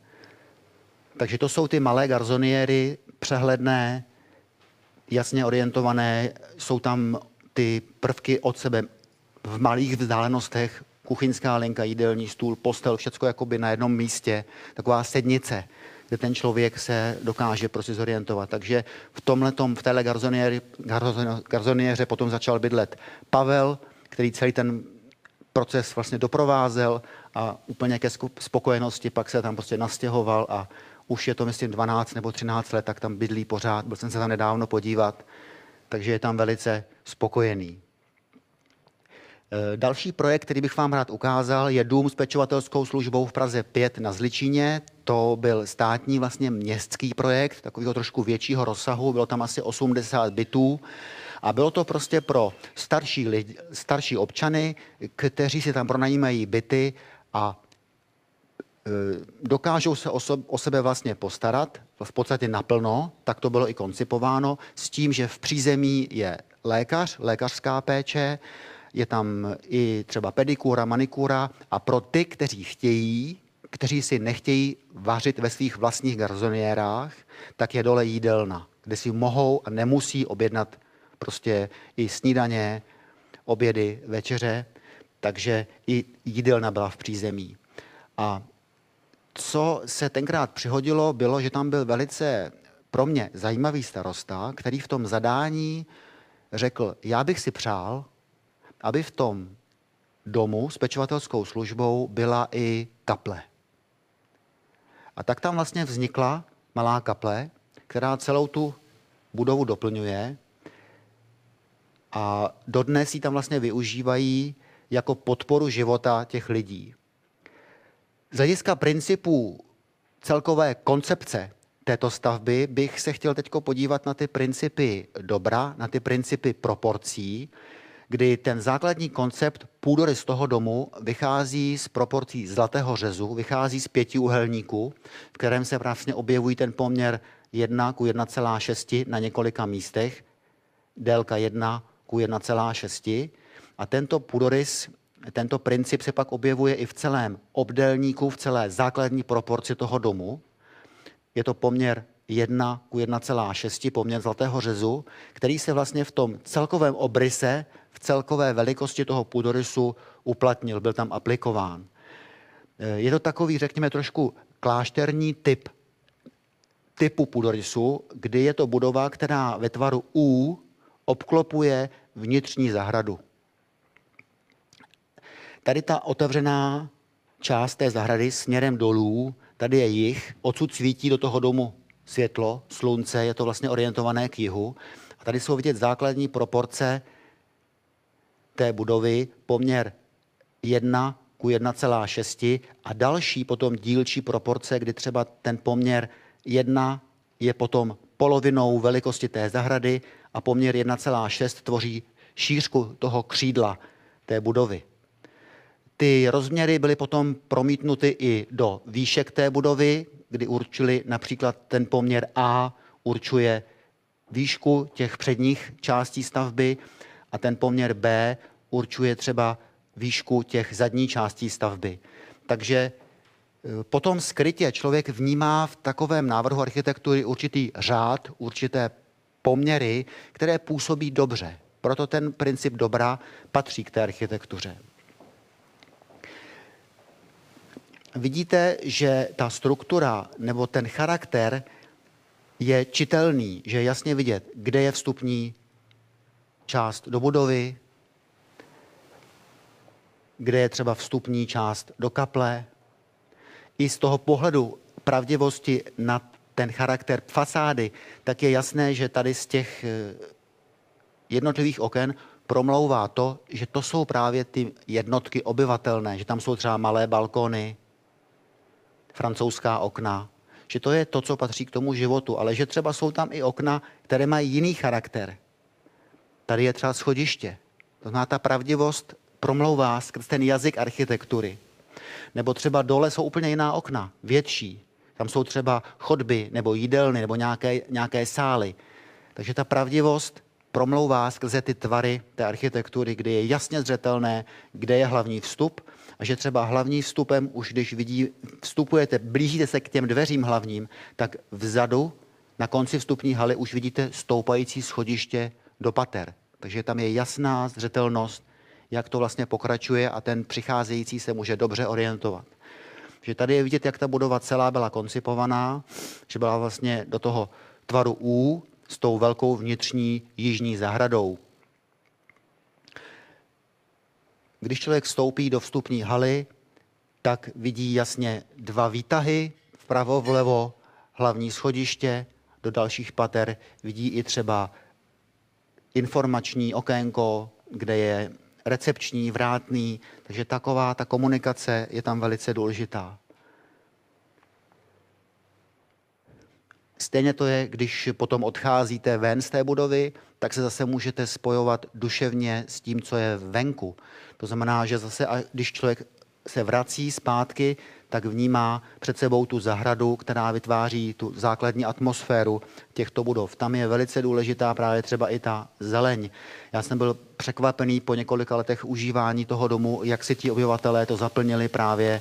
Takže to jsou ty malé garzoniéry, přehledné, jasně orientované, jsou tam ty prvky od sebe v malých vzdálenostech, kuchyňská linka, jídelní stůl, postel, všechno jakoby na jednom místě, taková sednice, kde ten člověk se dokáže prostě zorientovat. Takže v tomhle v téhle garzoniéře potom začal bydlet Pavel, který celý ten proces vlastně doprovázel a úplně ke spokojenosti pak se tam prostě nastěhoval a už je to, myslím, 12 nebo 13 let, tak tam bydlí pořád. Byl jsem se tam nedávno podívat, takže je tam velice spokojený. E, další projekt, který bych vám rád ukázal, je dům s pečovatelskou službou v Praze 5 na Zličíně. To byl státní vlastně městský projekt, takového trošku většího rozsahu, bylo tam asi 80 bytů. A bylo to prostě pro starší, lidi, starší občany, kteří si tam pronajímají byty a e, dokážou se o sebe vlastně postarat, v podstatě naplno, tak to bylo i koncipováno, s tím, že v přízemí je lékař, lékařská péče, je tam i třeba pedikura, manikura a pro ty, kteří chtějí, kteří si nechtějí vařit ve svých vlastních garzoniérách, tak je dole jídelna, kde si mohou a nemusí objednat prostě i snídaně, obědy, večeře, takže i jídelna byla v přízemí. A co se tenkrát přihodilo, bylo, že tam byl velice pro mě zajímavý starosta, který v tom zadání řekl, já bych si přál, aby v tom domu s pečovatelskou službou byla i kaple. A tak tam vlastně vznikla malá kaple, která celou tu budovu doplňuje a dodnes ji tam vlastně využívají jako podporu života těch lidí. Z hlediska principů celkové koncepce této stavby bych se chtěl teď podívat na ty principy dobra, na ty principy proporcí, kdy ten základní koncept půdory z toho domu vychází z proporcí zlatého řezu, vychází z pěti uhelníků, v kterém se vlastně objevují ten poměr 1 ku 1,6 na několika místech, délka 1 ku 1,6 a tento půdorys, tento princip se pak objevuje i v celém obdélníku, v celé základní proporci toho domu. Je to poměr 1 ku 1,6, poměr zlatého řezu, který se vlastně v tom celkovém obryse, v celkové velikosti toho půdorysu uplatnil, byl tam aplikován. Je to takový, řekněme, trošku klášterní typ typu půdorysu, kdy je to budova, která ve tvaru U obklopuje vnitřní zahradu. Tady ta otevřená část té zahrady směrem dolů, tady je jich, odsud svítí do toho domu světlo, slunce, je to vlastně orientované k jihu. A tady jsou vidět základní proporce té budovy, poměr 1 ku 1,6 a další potom dílčí proporce, kdy třeba ten poměr 1 je potom polovinou velikosti té zahrady a poměr 1,6 tvoří šířku toho křídla té budovy. Ty rozměry byly potom promítnuty i do výšek té budovy, kdy určili například ten poměr A určuje výšku těch předních částí stavby a ten poměr B určuje třeba výšku těch zadní částí stavby. Takže e, potom skrytě člověk vnímá v takovém návrhu architektury určitý řád, určité poměry, které působí dobře. Proto ten princip dobra patří k té architektuře. Vidíte, že ta struktura nebo ten charakter je čitelný, že je jasně vidět, kde je vstupní část do budovy, kde je třeba vstupní část do kaple. I z toho pohledu pravdivosti na ten charakter fasády, tak je jasné, že tady z těch eh, jednotlivých oken promlouvá to, že to jsou právě ty jednotky obyvatelné, že tam jsou třeba malé balkony, francouzská okna, že to je to, co patří k tomu životu, ale že třeba jsou tam i okna, které mají jiný charakter. Tady je třeba schodiště. To znamená, ta pravdivost promlouvá skrz ten jazyk architektury. Nebo třeba dole jsou úplně jiná okna, větší. Tam jsou třeba chodby nebo jídelny nebo nějaké, nějaké sály. Takže ta pravdivost promlouvá skrze ty tvary té architektury, kdy je jasně zřetelné, kde je hlavní vstup a že třeba hlavní vstupem, už když vidí, vstupujete, blížíte se k těm dveřím hlavním, tak vzadu Na konci vstupní haly už vidíte stoupající schodiště do pater. Takže tam je jasná zřetelnost, jak to vlastně pokračuje a ten přicházející se může dobře orientovat. Že tady je vidět, jak ta budova celá byla koncipovaná, že byla vlastně do toho tvaru U s tou velkou vnitřní jižní zahradou. Když člověk vstoupí do vstupní haly, tak vidí jasně dva výtahy, vpravo, vlevo, hlavní schodiště, do dalších pater vidí i třeba informační okénko, kde je recepční, vrátný, takže taková ta komunikace je tam velice důležitá. Stejně to je, když potom odcházíte ven z té budovy, tak se zase můžete spojovat duševně s tím, co je venku. To znamená, že zase, když člověk se vrací zpátky, tak vnímá před sebou tu zahradu, která vytváří tu základní atmosféru těchto budov. Tam je velice důležitá právě třeba i ta zeleň. Já jsem byl překvapený po několika letech užívání toho domu, jak si ti obyvatelé to zaplnili právě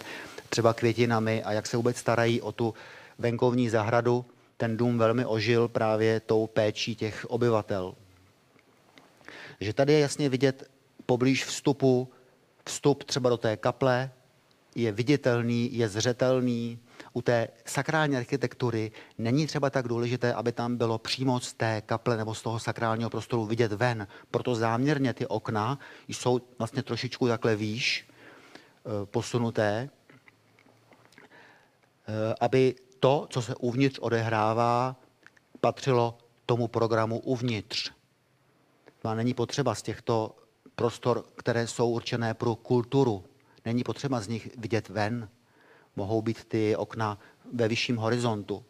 třeba květinami a jak se vůbec starají o tu venkovní zahradu. Ten dům velmi ožil právě tou péčí těch obyvatel. Že tady je jasně vidět poblíž vstupu vstup třeba do té kaple je viditelný, je zřetelný. U té sakrální architektury není třeba tak důležité, aby tam bylo přímo z té kaple nebo z toho sakrálního prostoru vidět ven. Proto záměrně ty okna jsou vlastně trošičku takhle výš, eh, posunuté, eh, aby to, co se uvnitř odehrává, patřilo tomu programu uvnitř. A není potřeba z těchto prostor, které jsou určené pro kulturu. Není potřeba z nich vidět ven. Mohou být ty okna ve vyšším horizontu.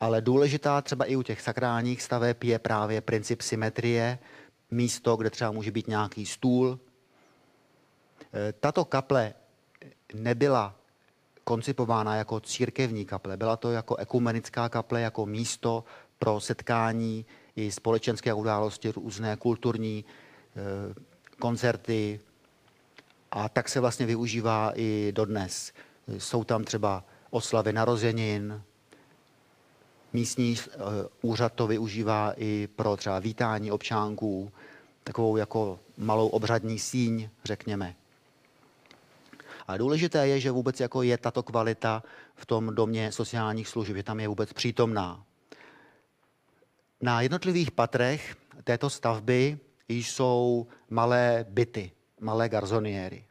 Ale důležitá třeba i u těch sakrálních staveb je právě princip symetrie, místo, kde třeba může být nějaký stůl. E, tato kaple nebyla koncipována jako církevní kaple, byla to jako ekumenická kaple, jako místo pro setkání i společenské události, různé kulturní koncerty a tak se vlastně využívá i dodnes. Jsou tam třeba oslavy narozenin, místní eh, úřad to využívá i pro třeba vítání občánků, takovou jako malou obřadní síň, řekněme. A důležité je, že vůbec jako je tato kvalita v tom domě sociálních služeb, že tam je vůbec přítomná. Na jednotlivých patrech této stavby jsou malé byty, malé garzoniéry.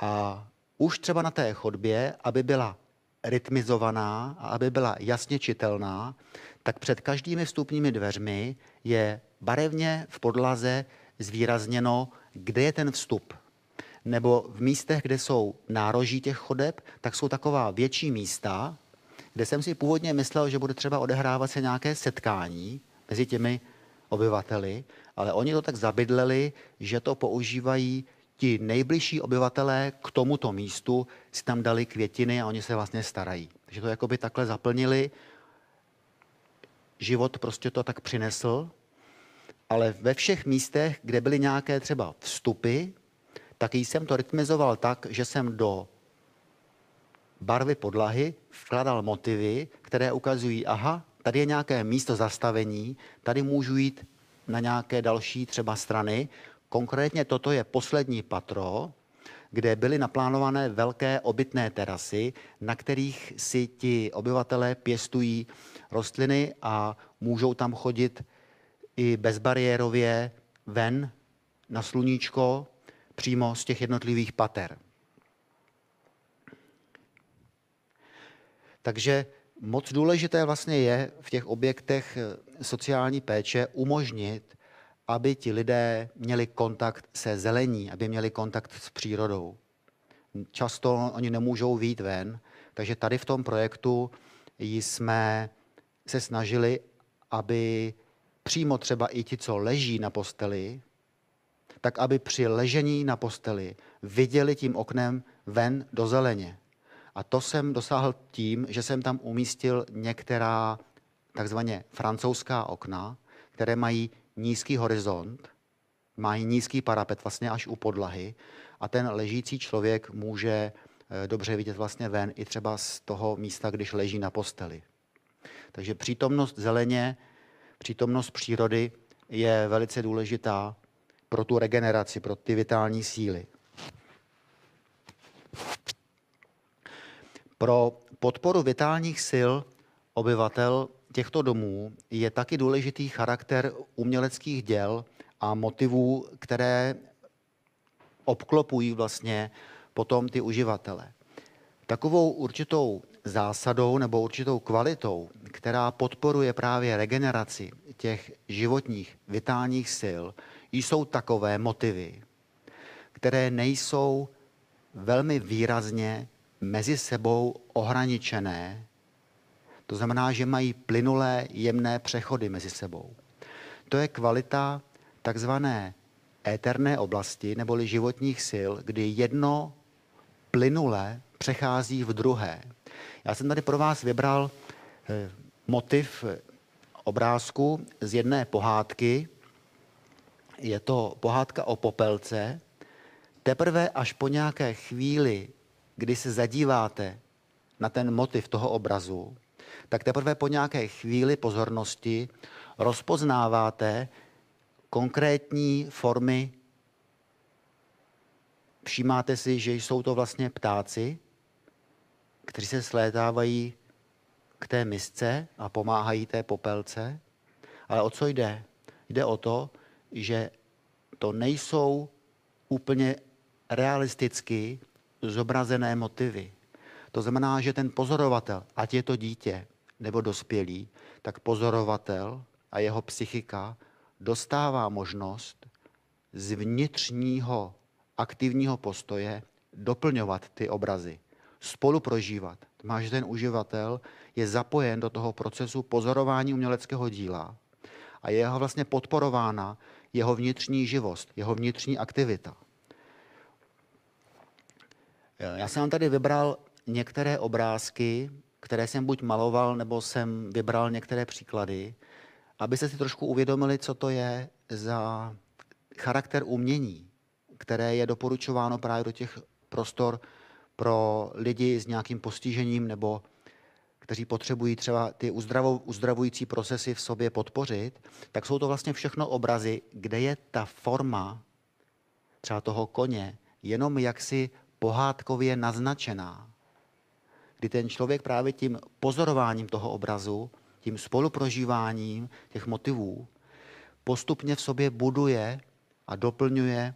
A už třeba na té chodbě, aby byla rytmizovaná a aby byla jasně čitelná, tak před každými vstupními dveřmi je barevně v podlaze zvýrazněno, kde je ten vstup. Nebo v místech, kde jsou nároží těch chodeb, tak jsou taková větší místa, kde jsem si původně myslel, že bude třeba odehrávat se nějaké setkání mezi těmi obyvateli, ale oni to tak zabydleli, že to používají ti nejbližší obyvatelé k tomuto místu, si tam dali květiny a oni se vlastně starají. Takže to jakoby takhle zaplnili. Život prostě to tak přinesl, ale ve všech místech, kde byly nějaké třeba vstupy, tak jsem to rytmizoval tak, že jsem do barvy podlahy vkladal motivy, které ukazují, aha, tady je nějaké místo zastavení, tady můžu jít na nějaké další třeba strany. Konkrétně toto je poslední patro, kde byly naplánované velké obytné terasy, na kterých si ti obyvatelé pěstují rostliny a můžou tam chodit i bezbariérově ven na sluníčko přímo z těch jednotlivých pater. Takže moc důležité vlastně je v těch objektech eh, sociální péče umožnit, aby ti lidé měli kontakt se zelení, aby měli kontakt s přírodou. Často oni nemůžou výjít ven, takže tady v tom projektu jsme se snažili, aby přímo třeba i ti, co leží na posteli, tak aby při ležení na posteli viděli tím oknem ven do zeleně. A to jsem dosáhl tím, že jsem tam umístil některá takzvaně francouzská okna, které mají nízký horizont, mají nízký parapet vlastně až u podlahy a ten ležící člověk může eh, dobře vidět vlastně ven i třeba z toho místa, když leží na posteli. Takže přítomnost zeleně, přítomnost přírody je velice důležitá pro tu regeneraci, pro ty vitální síly. Pro podporu vitálních sil obyvatel těchto domů je taky důležitý charakter uměleckých děl a motivů, které obklopují vlastně potom ty uživatele. Takovou určitou zásadou nebo určitou kvalitou, která podporuje právě regeneraci těch životních vitálních sil, jsou takové motivy, které nejsou velmi výrazně mezi sebou ohraničené. To znamená, že mají plynulé, jemné přechody mezi sebou. To je kvalita takzvané éterné oblasti neboli životních sil, kdy jedno plynule přechází v druhé. Já jsem tady pro vás vybral eh, motiv obrázku z jedné pohádky. Je to pohádka o popelce. Teprve až po nějaké chvíli, kdy se zadíváte na ten motiv toho obrazu, tak teprve po nějaké chvíli pozornosti rozpoznáváte konkrétní formy. Všímáte si, že jsou to vlastně ptáci, kteří se slétávají k té misce a pomáhají té popelce. Ale o co jde? Jde o to, že to nejsou úplně realisticky zobrazené motivy. To znamená, že ten pozorovatel, ať je to dítě nebo dospělý, tak pozorovatel a jeho psychika dostává možnost z vnitřního aktivního postoje doplňovat ty obrazy, spolu prožívat. To má, že ten uživatel je zapojen do toho procesu pozorování uměleckého díla a je jeho vlastně podporována jeho vnitřní živost, jeho vnitřní aktivita. Já jsem vám tady vybral některé obrázky, které jsem buď maloval, nebo jsem vybral některé příklady, abyste si trošku uvědomili, co to je za charakter umění, které je doporučováno právě do těch prostor pro lidi s nějakým postižením nebo kteří potřebují třeba ty uzdravující procesy v sobě podpořit, tak jsou to vlastně všechno obrazy, kde je ta forma třeba toho koně jenom jaksi pohádkově naznačená. Kdy ten člověk právě tím pozorováním toho obrazu tím spoluprožíváním těch motivů postupně v sobě buduje a doplňuje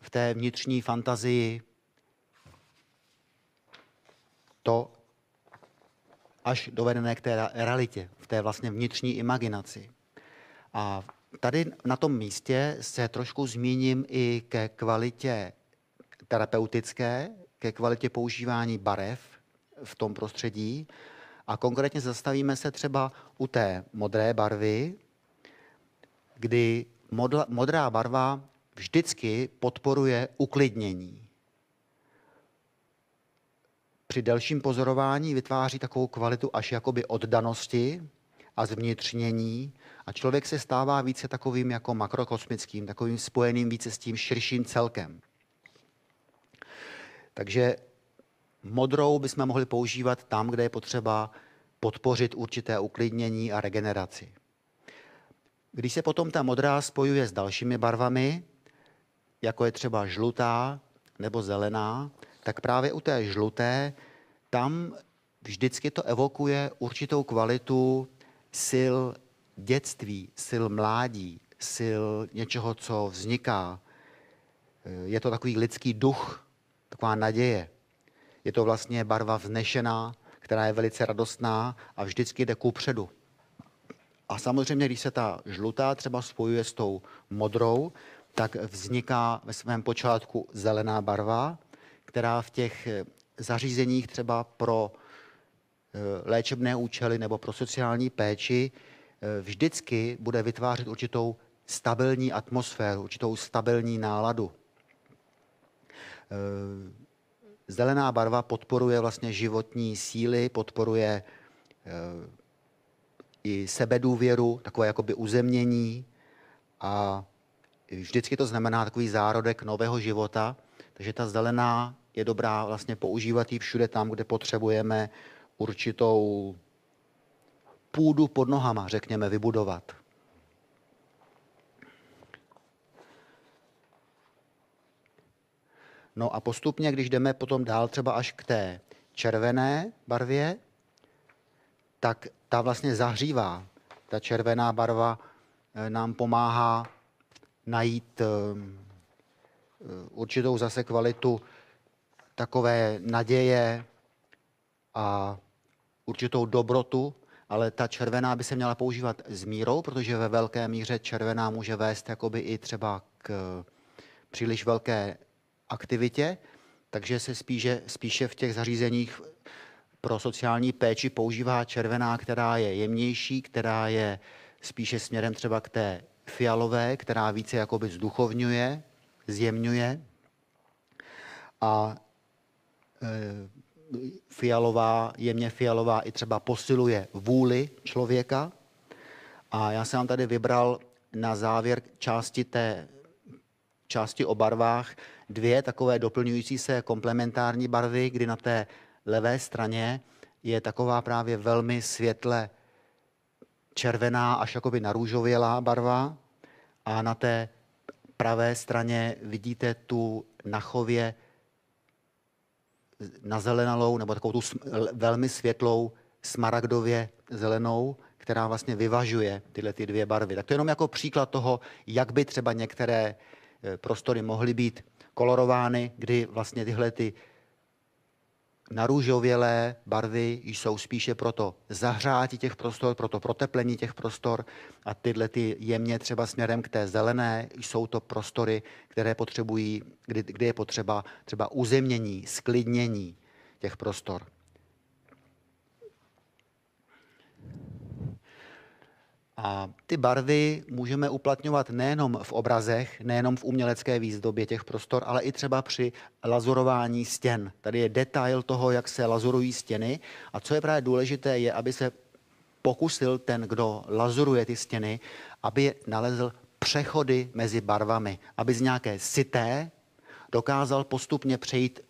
v té vnitřní fantazii to, až dovedené k té realitě, v té vlastně vnitřní imaginaci. A tady na tom místě se trošku zmíním i ke kvalitě terapeutické, ke kvalitě používání barev, v tom prostředí. A konkrétně zastavíme se třeba u té modré barvy, kdy modrá barva vždycky podporuje uklidnění. Při delším pozorování vytváří takovou kvalitu až jakoby oddanosti a zvnitřnění a člověk se stává více takovým jako makrokosmickým, takovým spojeným více s tím širším celkem. Takže Modrou bychom mohli používat tam, kde je potřeba podpořit určité uklidnění a regeneraci. Když se potom ta modrá spojuje s dalšími barvami, jako je třeba žlutá nebo zelená, tak právě u té žluté tam vždycky to evokuje určitou kvalitu sil dětství, sil mládí, sil něčeho, co vzniká. Je to takový lidský duch, taková naděje. Je to vlastně barva vznešená, která je velice radostná a vždycky jde kupředu. A samozřejmě, když se ta žlutá třeba spojuje s tou modrou, tak vzniká ve svém počátku zelená barva, která v těch eh, zařízeních třeba pro eh, léčebné účely nebo pro sociální péči vždycky bude vytvářet určitou stabilní atmosféru, určitou stabilní náladu. Zelená barva podporuje vlastně životní síly, podporuje eh, i sebedůvěru, takové jakoby uzemnění a vždycky to znamená takový zárodek nového života, takže ta zelená je dobrá vlastně používat ji všude tam, kde potřebujeme určitou půdu pod nohama, řekněme, vybudovat. No a postupně, když jdeme potom dál třeba až k té červené barvě, tak ta vlastně zahřívá. Ta červená barva eh, nám pomáhá najít eh, určitou zase kvalitu takové naděje a určitou dobrotu, ale ta červená by se měla používat s mírou, protože ve velké míře červená může vést jakoby i třeba k příliš velké aktivitě, takže se spíše, spíše v těch zařízeních pro sociální péči používá červená, která je jemnější, která je spíše směrem třeba k té fialové, která více jakoby zduchovňuje, zjemňuje. A e, fialová, jemně fialová i třeba posiluje vůli člověka. A já jsem vám tady vybral na závěr části té části o barvách dvě takové doplňující se komplementární barvy, kdy na té levé straně je taková právě velmi světle červená až jakoby narůžovělá barva a na té pravé straně vidíte tu nachově nazelenalou nebo takovou tu velmi světlou smaragdově zelenou, která vlastně vyvažuje tyhle ty dvě barvy. Tak to je jenom jako příklad toho, jak by třeba některé eh, prostory mohly být kolorovány, kdy vlastně tyhle ty narůžovělé barvy jsou spíše pro to zahřátí těch prostor, pro to proteplení těch prostor a tyhle ty jemně třeba směrem k té zelené jsou to prostory, které potřebují, kdy, kdy je potřeba třeba uzemnění, sklidnění těch prostor. A ty barvy můžeme uplatňovat nejenom v obrazech, nejenom v umělecké výzdobě těch prostor, ale i třeba při lazurování stěn. Tady je detail toho, jak se lazurují stěny. A co je právě důležité, je, aby se pokusil ten, kdo lazuruje ty stěny, aby nalezl přechody mezi barvami, aby z nějaké sité dokázal postupně přejít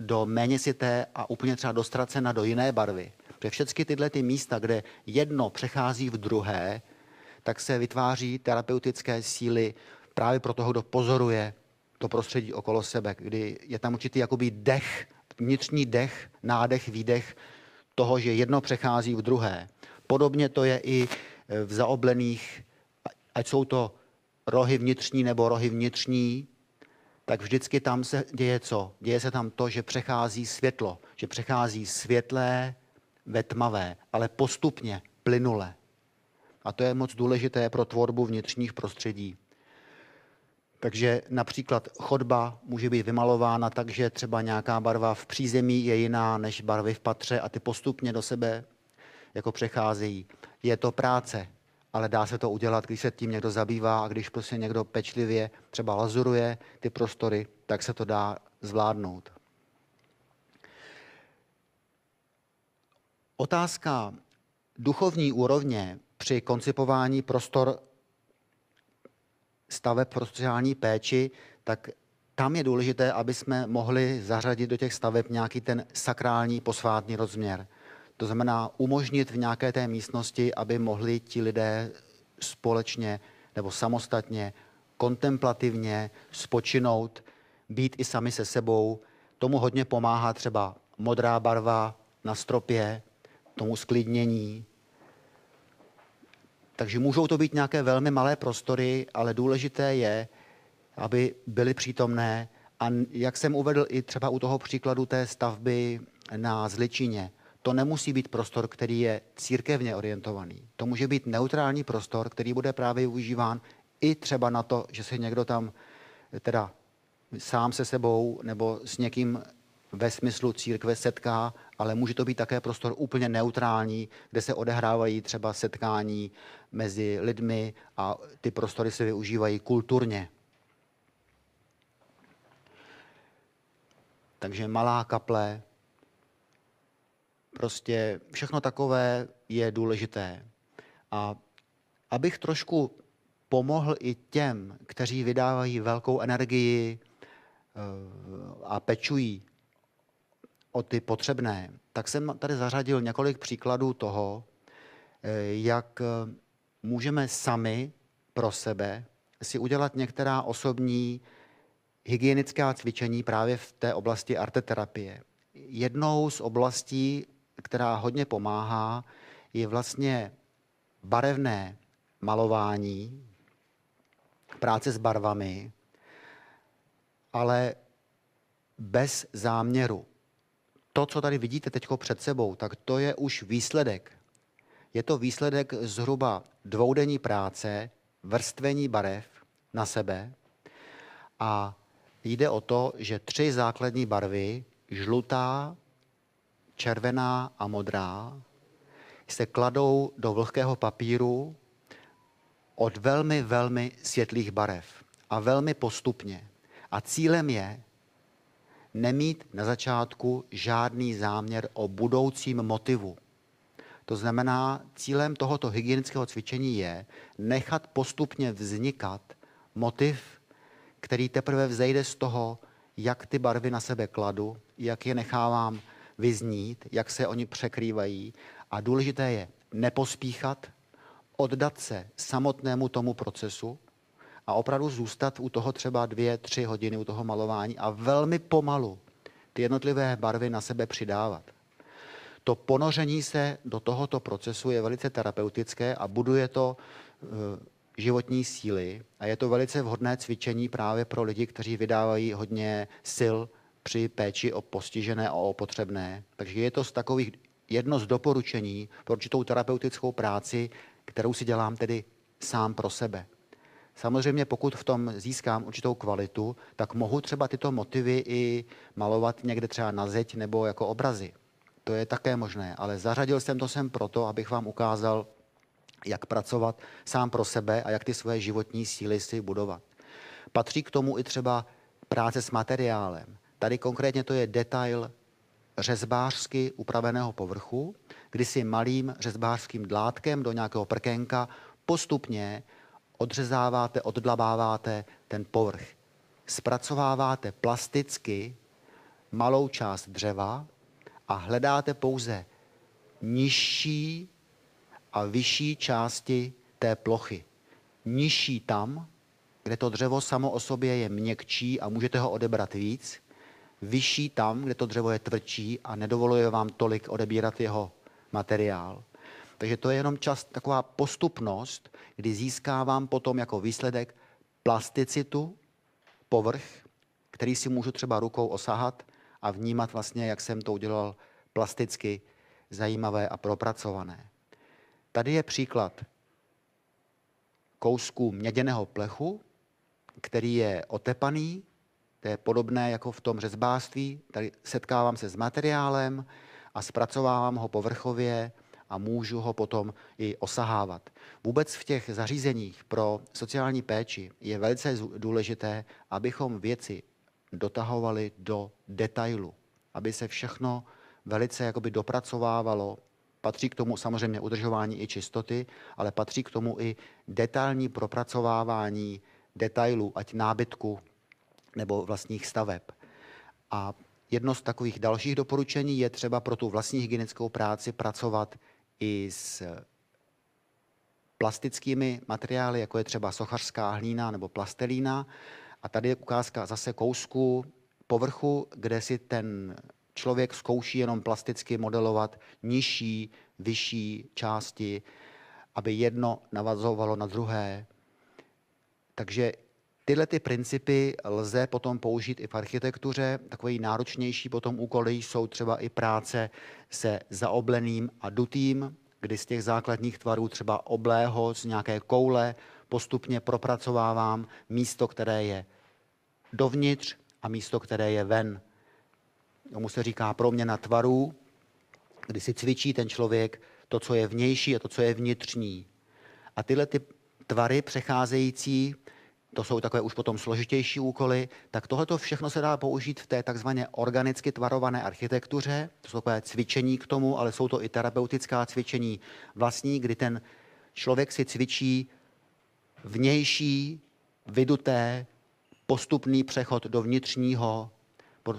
do méně sité a úplně třeba dostracena do jiné barvy. Protože všechny tyhle ty místa, kde jedno přechází v druhé, tak se vytváří terapeutické síly právě pro toho, kdo pozoruje to prostředí okolo sebe, kdy je tam určitý jakoby dech, vnitřní dech, nádech, výdech toho, že jedno přechází v druhé. Podobně to je i v zaoblených, ať jsou to rohy vnitřní nebo rohy vnitřní, tak vždycky tam se děje co? Děje se tam to, že přechází světlo, že přechází světlé ve tmavé, ale postupně, plynule. A to je moc důležité pro tvorbu vnitřních prostředí. Takže například chodba může být vymalována tak, že třeba nějaká barva v přízemí je jiná než barvy v patře a ty postupně do sebe jako přecházejí. Je to práce, ale dá se to udělat, když se tím někdo zabývá a když prostě někdo pečlivě třeba lazuruje ty prostory, tak se to dá zvládnout. Otázka duchovní úrovně při koncipování prostor staveb pro sociální péči, tak tam je důležité, aby jsme mohli zařadit do těch staveb nějaký ten sakrální posvátný rozměr. To znamená umožnit v nějaké té místnosti, aby mohli ti lidé společně nebo samostatně, kontemplativně spočinout, být i sami se sebou. Tomu hodně pomáhá třeba modrá barva na stropě, tomu sklidnění, takže můžou to být nějaké velmi malé prostory, ale důležité je, aby byly přítomné. A jak jsem uvedl i třeba u toho příkladu té stavby na Zličině, to nemusí být prostor, který je církevně orientovaný. To může být neutrální prostor, který bude právě využíván i třeba na to, že se někdo tam teda sám se sebou nebo s někým ve smyslu církve setká, ale může to být také prostor úplně neutrální, kde se odehrávají třeba setkání mezi lidmi a ty prostory se využívají kulturně. Takže malá kaple, prostě všechno takové je důležité. A abych trošku pomohl i těm, kteří vydávají velkou energii eh, a pečují o ty potřebné, tak jsem tady zařadil několik příkladů toho, eh, jak eh, můžeme sami pro sebe si udělat některá osobní hygienická cvičení právě v té oblasti arteterapie. Jednou z oblastí, která hodně pomáhá, je vlastně barevné malování, práce s barvami, ale bez záměru. To, co tady vidíte teď před sebou, tak to je už výsledek. Je to výsledek zhruba dvoudenní práce, vrstvení barev na sebe a jde o to, že tři základní barvy, žlutá, červená a modrá, se kladou do vlhkého papíru od velmi, velmi světlých barev a velmi postupně. A cílem je nemít na začátku žádný záměr o budoucím motivu. To znamená, cílem tohoto hygienického cvičení je nechat postupně vznikat motiv, který teprve vzejde z toho, jak ty barvy na sebe kladu, jak je nechávám vyznít, jak se oni překrývají. A důležité je nepospíchat, oddat se samotnému tomu procesu a opravdu zůstat u toho třeba dvě, tři hodiny u toho malování a velmi pomalu ty jednotlivé barvy na sebe přidávat. To ponoření se do tohoto procesu je velice terapeutické a buduje to e, životní síly a je to velice vhodné cvičení právě pro lidi, kteří vydávají hodně sil při péči o postižené a o potřebné. Takže je to z takových jedno z doporučení pro určitou terapeutickou práci, kterou si dělám tedy sám pro sebe. Samozřejmě pokud v tom získám určitou kvalitu, tak mohu třeba tyto motivy i malovat někde třeba na zeď nebo jako obrazy. To je také možné, ale zařadil jsem to sem proto, abych vám ukázal, jak pracovat sám pro sebe a jak ty svoje životní síly si budovat. Patří k tomu i třeba práce s materiálem. Tady konkrétně to je detail řezbářsky upraveného povrchu, kdy si malým řezbářským dlátkem do nějakého prkenka postupně odřezáváte, oddlabáváte ten povrch. Zpracováváte plasticky malou část dřeva a hledáte pouze nižší a vyšší části té plochy. Nižší tam, kde to dřevo samo o sobě je měkčí a můžete ho odebrat víc, vyšší tam, kde to dřevo je tvrdší a nedovoluje vám tolik odebírat jeho materiál. Takže to je jenom čas, taková postupnost, kdy získávám potom jako výsledek plasticitu, povrch, který si můžu třeba rukou osahat a vnímat vlastně, jak jsem to udělal plasticky zajímavé a propracované. Tady je příklad kousku měděného plechu, který je otepaný, to je podobné jako v tom řezbářství. Tady setkávám se s materiálem a zpracovávám ho povrchově a můžu ho potom i osahávat. Vůbec v těch zařízeních pro sociální péči je velice důležité, abychom věci dotahovali do detailu, aby se všechno velice jakoby dopracovávalo. Patří k tomu samozřejmě udržování i čistoty, ale patří k tomu i detailní propracovávání detailů, ať nábytku nebo vlastních staveb. A jedno z takových dalších doporučení je třeba pro tu vlastní hygienickou práci pracovat i s plastickými materiály, jako je třeba sochařská hlína nebo plastelína. A tady je ukázka zase kousku povrchu, kde si ten člověk zkouší jenom plasticky modelovat nižší, vyšší části, aby jedno navazovalo na druhé. Takže tyhle ty principy lze potom použít i v architektuře. Takový náročnější potom úkoly jsou třeba i práce se zaobleným a dutým, kdy z těch základních tvarů třeba oblého z nějaké koule postupně propracovávám místo, které je dovnitř a místo, které je ven. Tomu se říká proměna tvarů, kdy si cvičí ten člověk to, co je vnější a to, co je vnitřní. A tyhle ty tvary přecházející to jsou takové už potom složitější úkoly, tak tohle všechno se dá použít v té takzvaně organicky tvarované architektuře. To jsou takové cvičení k tomu, ale jsou to i terapeutická cvičení vlastní, kdy ten člověk si cvičí vnější, vyduté, postupný přechod do vnitřního,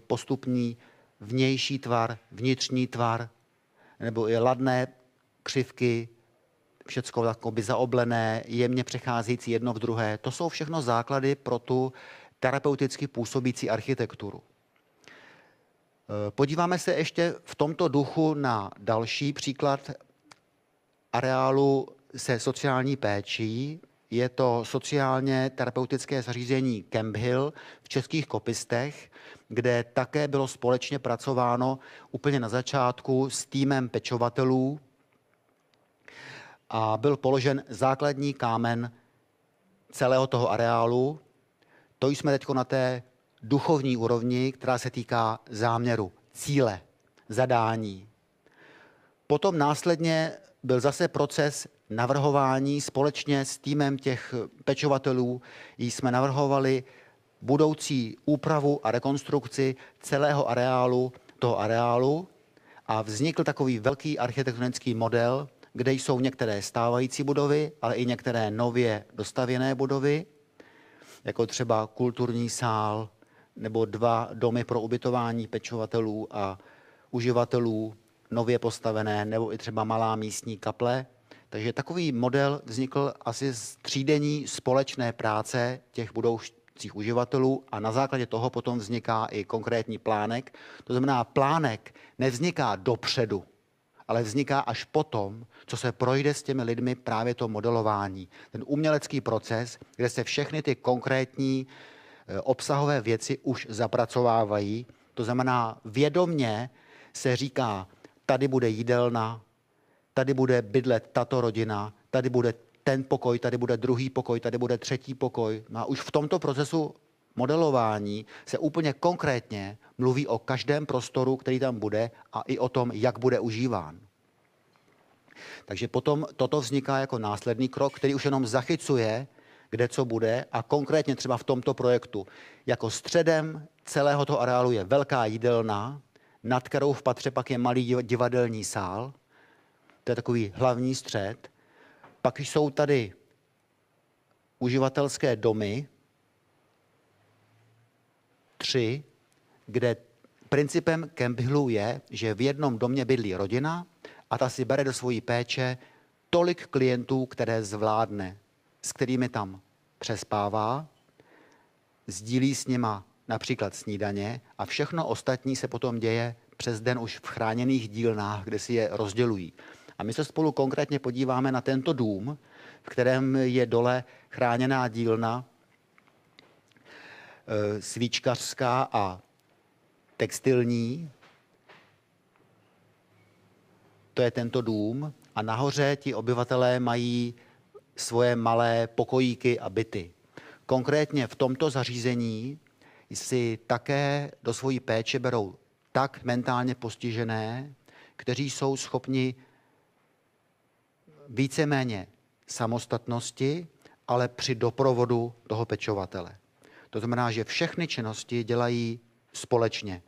postupný vnější tvar, vnitřní tvar, nebo i ladné křivky, všecko by zaoblené, jemně přecházející jedno v druhé. To jsou všechno základy pro tu terapeuticky působící architekturu. Eh, podíváme se ještě v tomto duchu na další příklad areálu se sociální péčí. Je to sociálně terapeutické zařízení Camp Hill v Českých Kopistech, kde také bylo společně pracováno úplně na začátku s týmem pečovatelů a byl položen základní kámen celého toho areálu. To jsme teď na té duchovní úrovni, která se týká záměru, cíle, zadání. Potom následně byl zase proces navrhování společně s týmem těch pečovatelů. Jsme navrhovali budoucí úpravu a rekonstrukci celého areálu, toho areálu a vznikl takový velký architektonický model, kde jsou některé stávající budovy, ale i některé nově dostavěné budovy, jako třeba kulturní sál nebo dva domy pro ubytování pečovatelů a uživatelů, nově postavené, nebo i třeba malá místní kaple. Takže takový model vznikl asi z třídení společné práce těch budoucích uživatelů a na základě toho potom vzniká i konkrétní plánek. To znamená, plánek nevzniká dopředu, ale vzniká až potom, co se projde s těmi lidmi právě to modelování. Ten umělecký proces, kde se všechny ty konkrétní eh, obsahové věci už zapracovávají. To znamená, vědomně se říká, tady bude jídelna, tady bude bydlet tato rodina, tady bude ten pokoj, tady bude druhý pokoj, tady bude třetí pokoj. No a už v tomto procesu modelování se úplně konkrétně mluví o každém prostoru, který tam bude a i o tom, jak bude užíván. Takže potom toto vzniká jako následný krok, který už jenom zachycuje, kde co bude a konkrétně třeba v tomto projektu. Jako středem celého toho areálu je velká jídelna, nad kterou v patře pak je malý divadelní sál. To je takový hlavní střed. Pak jsou tady uživatelské domy, tři, kde principem Campbellu je, že v jednom domě bydlí rodina a ta si bere do svojí péče tolik klientů, které zvládne, s kterými tam přespává, sdílí s nima například snídaně a všechno ostatní se potom děje přes den už v chráněných dílnách, kde si je rozdělují. A my se spolu konkrétně podíváme na tento dům, v kterém je dole chráněná dílna svíčkařská a textilní. To je tento dům. A nahoře ti obyvatelé mají svoje malé pokojíky a byty. Konkrétně v tomto zařízení si také do svojí péče berou tak mentálně postižené, kteří jsou schopni víceméně samostatnosti, ale při doprovodu toho pečovatele. To znamená, že všechny činnosti dělají společně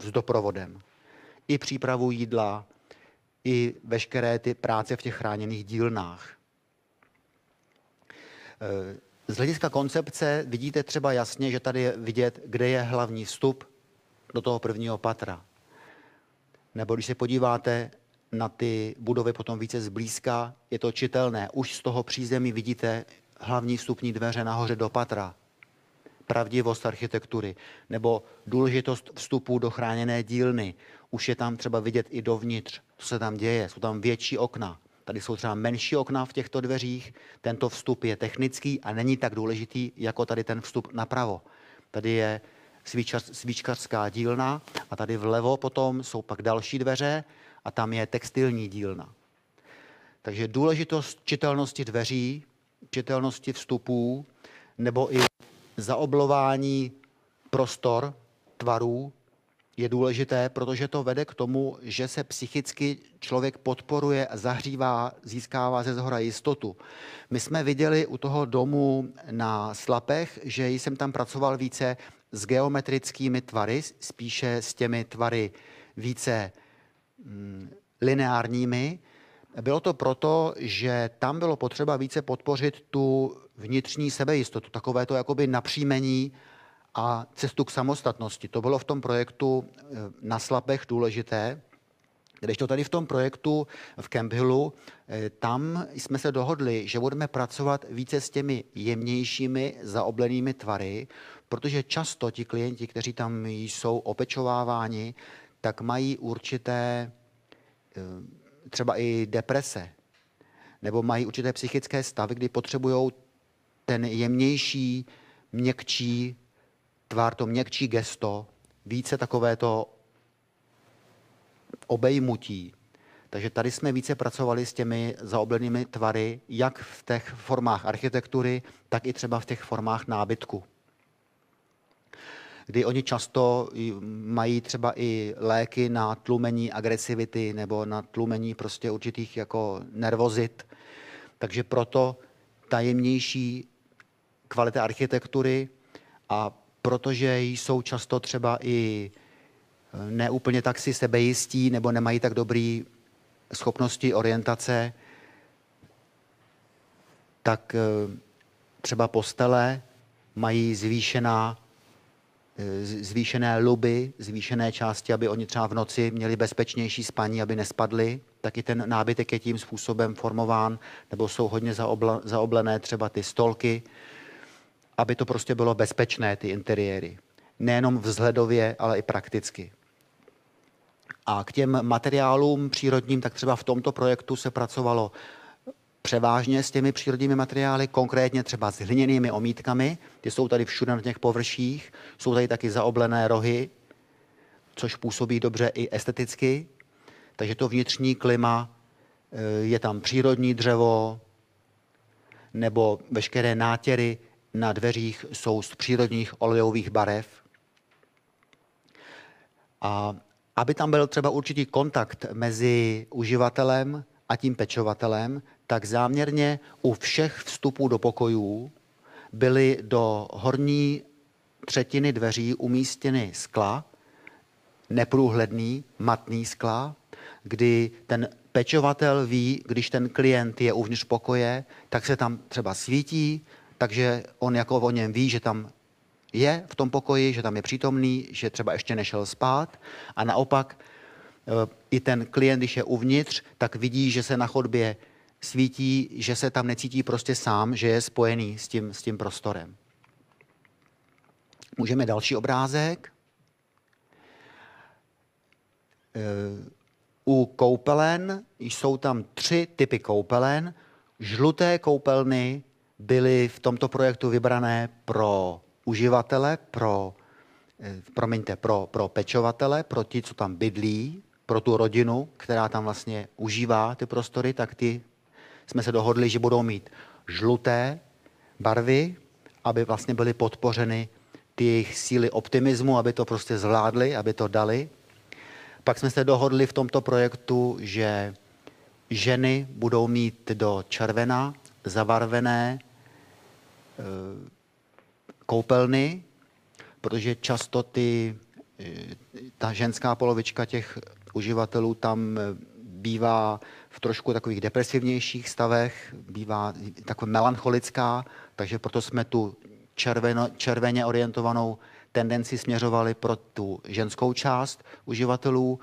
s doprovodem. I přípravu jídla, i veškeré ty práce v těch chráněných dílnách. Z hlediska koncepce vidíte třeba jasně, že tady je vidět, kde je hlavní vstup do toho prvního patra. Nebo když se podíváte na ty budovy potom více zblízka, je to čitelné. Už z toho přízemí vidíte hlavní vstupní dveře nahoře do patra. Pravdivost architektury nebo důležitost vstupu do chráněné dílny. Už je tam třeba vidět i dovnitř, co se tam děje. Jsou tam větší okna. Tady jsou třeba menší okna v těchto dveřích. Tento vstup je technický a není tak důležitý, jako tady ten vstup napravo. Tady je svíčař, svíčkařská dílna a tady vlevo potom jsou pak další dveře a tam je textilní dílna. Takže důležitost čitelnosti dveří, čitelnosti vstupů nebo i zaoblování prostor, tvarů je důležité, protože to vede k tomu, že se psychicky člověk podporuje, zahřívá, získává ze zhora jistotu. My jsme viděli u toho domu na Slapech, že jsem tam pracoval více s geometrickými tvary, spíše s těmi tvary více mm, lineárními. Bylo to proto, že tam bylo potřeba více podpořit tu vnitřní sebejistotu, takové to jakoby napříjmení a cestu k samostatnosti. To bylo v tom projektu eh, na Slapech důležité, když to tady v tom projektu v Camp Hillu, eh, tam jsme se dohodli, že budeme pracovat více s těmi jemnějšími zaoblenými tvary, protože často ti klienti, kteří tam jsou opečováváni, tak mají určité eh, třeba i deprese, nebo mají určité psychické stavy, kdy potřebují ten jemnější, měkčí tvar, to měkčí gesto, více takové to obejmutí. Takže tady jsme více pracovali s těmi zaoblenými tvary, jak v těch formách architektury, tak i třeba v těch formách nábytku. Kdy oni často mají třeba i léky na tlumení agresivity nebo na tlumení prostě určitých jako nervozit. Takže proto tajemnější kvalita architektury a protože jsou často třeba i neúplně tak si sebejistí nebo nemají tak dobrý schopnosti orientace, tak eh, třeba postele mají zvýšená, eh, zvýšené luby, zvýšené části, aby oni třeba v noci měli bezpečnější spaní, aby nespadli. Taky ten nábytek je tím způsobem formován, nebo jsou hodně zaoblené třeba ty stolky, aby to prostě bylo bezpečné, ty interiéry. Nejenom vzhledově, ale i prakticky. A k těm materiálům přírodním, tak třeba v tomto projektu se pracovalo převážně s těmi přírodními materiály, konkrétně třeba s hliněnými omítkami, ty jsou tady všude na těch površích, jsou tady taky zaoblené rohy, což působí dobře i esteticky, takže to vnitřní klima, eh, je tam přírodní dřevo, nebo veškeré nátěry na dveřích jsou z přírodních olejových barev. A aby tam byl třeba určitý kontakt mezi uživatelem a tím pečovatelem, tak záměrně u všech vstupů do pokojů byly do horní třetiny dveří umístěny skla, neprůhledný, matný skla, kdy ten pečovatel ví, když ten klient je uvnitř pokoje, tak se tam třeba svítí, takže on jako o něm ví, že tam je v tom pokoji, že tam je přítomný, že třeba ještě nešel spát a naopak e, i ten klient, když je uvnitř, tak vidí, že se na chodbě svítí, že se tam necítí prostě sám, že je spojený s tím, s tím prostorem. Můžeme další obrázek. E, u koupelen jsou tam tři typy koupelen. Žluté koupelny byly v tomto projektu vybrané pro uživatele, pro, eh, promiňte, pro, pro pečovatele, pro ti, co tam bydlí, pro tu rodinu, která tam vlastně užívá ty prostory, tak ty jsme se dohodli, že budou mít žluté barvy, aby vlastně byly podpořeny ty jejich síly optimismu, aby to prostě zvládli, aby to dali. Pak jsme se dohodli v tomto projektu, že ženy budou mít do červena zabarvené koupelny, protože často ty, eh, ta ženská polovička těch uživatelů tam eh, bývá v trošku takových depresivnějších stavech, bývá taková melancholická, takže proto jsme tu červeno, červeně orientovanou tendenci směřovali pro tu ženskou část uživatelů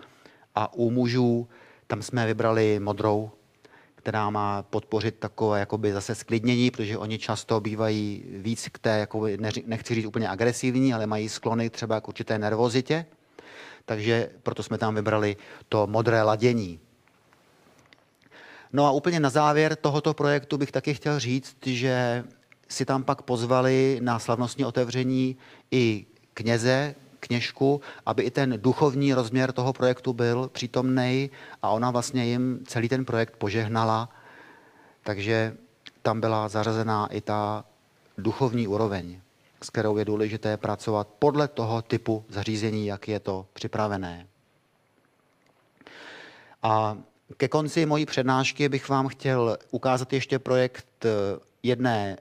a u mužů tam jsme vybrali modrou která má podpořit takové jakoby zase sklidnění, protože oni často bývají víc k té, jakoby, nechci říct úplně agresivní, ale mají sklony třeba k určité nervozitě. Takže proto jsme tam vybrali to modré ladění. No a úplně na závěr tohoto projektu bych taky chtěl říct, že si tam pak pozvali na slavnostní otevření i kněze, kněžku, aby i ten duchovní rozměr toho projektu byl přítomný a ona vlastně jim celý ten projekt požehnala, takže tam byla zařazená i ta duchovní úroveň, s kterou je důležité pracovat podle toho typu zařízení, jak je to připravené. A ke konci mojí přednášky bych vám chtěl ukázat ještě projekt jedné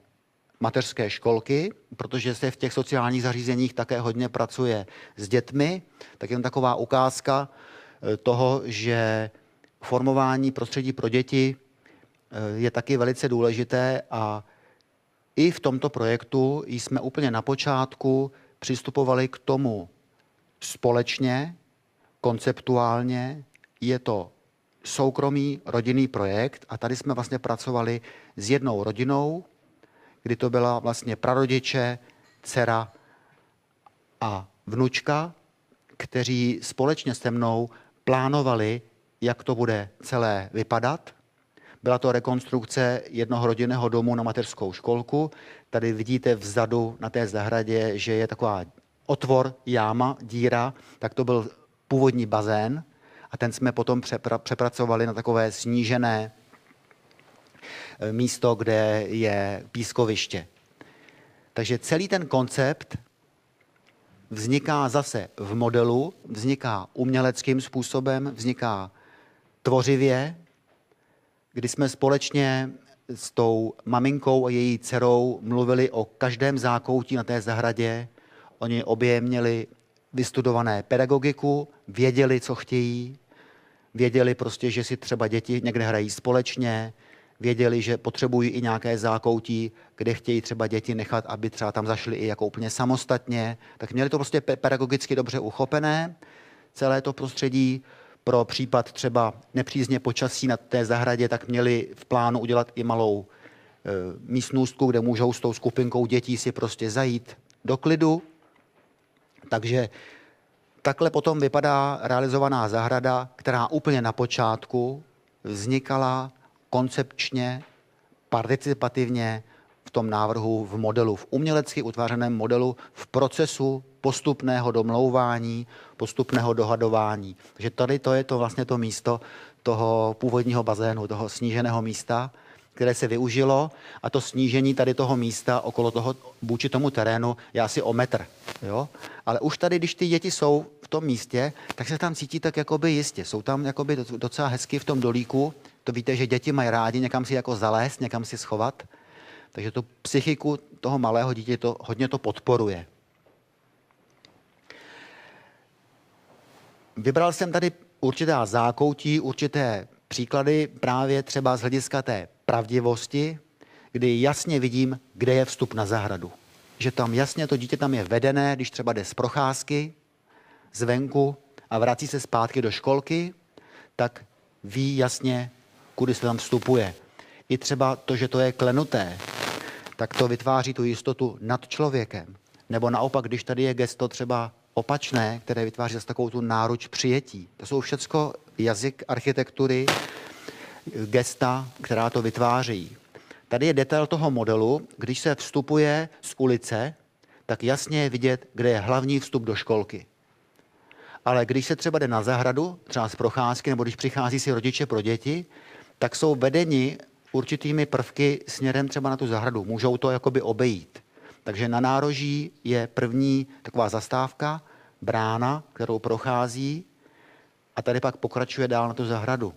mateřské školky, protože se v těch sociálních zařízeních také hodně pracuje s dětmi, tak jen taková ukázka eh, toho, že formování prostředí pro děti eh, je taky velice důležité a i v tomto projektu jsme úplně na počátku přistupovali k tomu společně, konceptuálně. Je to soukromý rodinný projekt a tady jsme vlastně pracovali s jednou rodinou, kdy to byla vlastně prarodiče, dcera a vnučka, kteří společně se mnou plánovali, jak to bude celé vypadat. Byla to rekonstrukce jednoho rodinného domu na mateřskou školku. Tady vidíte vzadu na té zahradě, že je taková otvor, jáma, díra, tak to byl původní bazén a ten jsme potom přepra- přepracovali na takové snížené místo, kde je pískoviště. Takže celý ten koncept vzniká zase v modelu, vzniká uměleckým způsobem, vzniká tvořivě, kdy jsme společně s tou maminkou a její dcerou mluvili o každém zákoutí na té zahradě. Oni obě měli vystudované pedagogiku, věděli, co chtějí, věděli prostě, že si třeba děti někde hrají společně, věděli, že potřebují i nějaké zákoutí, kde chtějí třeba děti nechat, aby třeba tam zašli i jako úplně samostatně. Tak měli to prostě pedagogicky dobře uchopené, celé to prostředí. Pro případ třeba nepřízně počasí na té zahradě, tak měli v plánu udělat i malou e, místnůstku, kde můžou s tou skupinkou dětí si prostě zajít do klidu. Takže takhle potom vypadá realizovaná zahrada, která úplně na počátku vznikala koncepčně, participativně v tom návrhu, v modelu, v umělecky utvářeném modelu, v procesu postupného domlouvání, postupného dohadování. Takže tady to je to vlastně to místo toho původního bazénu, toho sníženého místa, které se využilo a to snížení tady toho místa okolo toho, vůči tomu terénu je asi o metr. Jo? Ale už tady, když ty děti jsou v tom místě, tak se tam cítí tak jakoby jistě. Jsou tam jakoby docela hezky v tom dolíku, to víte, že děti mají rádi někam si jako zalézt, někam si schovat. Takže tu psychiku toho malého dítě to hodně to podporuje. Vybral jsem tady určitá zákoutí, určité příklady právě třeba z hlediska té pravdivosti, kdy jasně vidím, kde je vstup na zahradu. Že tam jasně to dítě tam je vedené, když třeba jde z procházky, zvenku a vrací se zpátky do školky, tak ví jasně, kudy se tam vstupuje. I třeba to, že to je klenuté, tak to vytváří tu jistotu nad člověkem. Nebo naopak, když tady je gesto třeba opačné, které vytváří zase takovou tu náruč přijetí. To jsou všecko jazyk architektury, gesta, která to vytváří. Tady je detail toho modelu, když se vstupuje z ulice, tak jasně je vidět, kde je hlavní vstup do školky. Ale když se třeba jde na zahradu, třeba z procházky, nebo když přichází si rodiče pro děti, tak jsou vedeni určitými prvky směrem třeba na tu zahradu. Můžou to jakoby obejít. Takže na nároží je první taková zastávka, brána, kterou prochází a tady pak pokračuje dál na tu zahradu.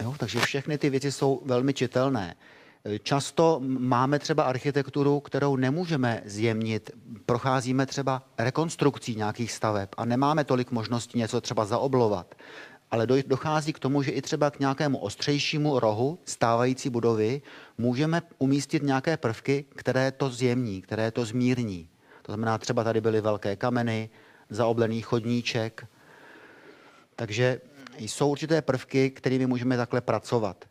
Jo, takže všechny ty věci jsou velmi čitelné. Často máme třeba architekturu, kterou nemůžeme zjemnit. Procházíme třeba rekonstrukcí nějakých staveb a nemáme tolik možností něco třeba zaoblovat. Ale dochází k tomu, že i třeba k nějakému ostřejšímu rohu stávající budovy můžeme umístit nějaké prvky, které to zjemní, které to zmírní. To znamená, třeba tady byly velké kameny, zaoblený chodníček. Takže jsou určité prvky, kterými můžeme takhle pracovat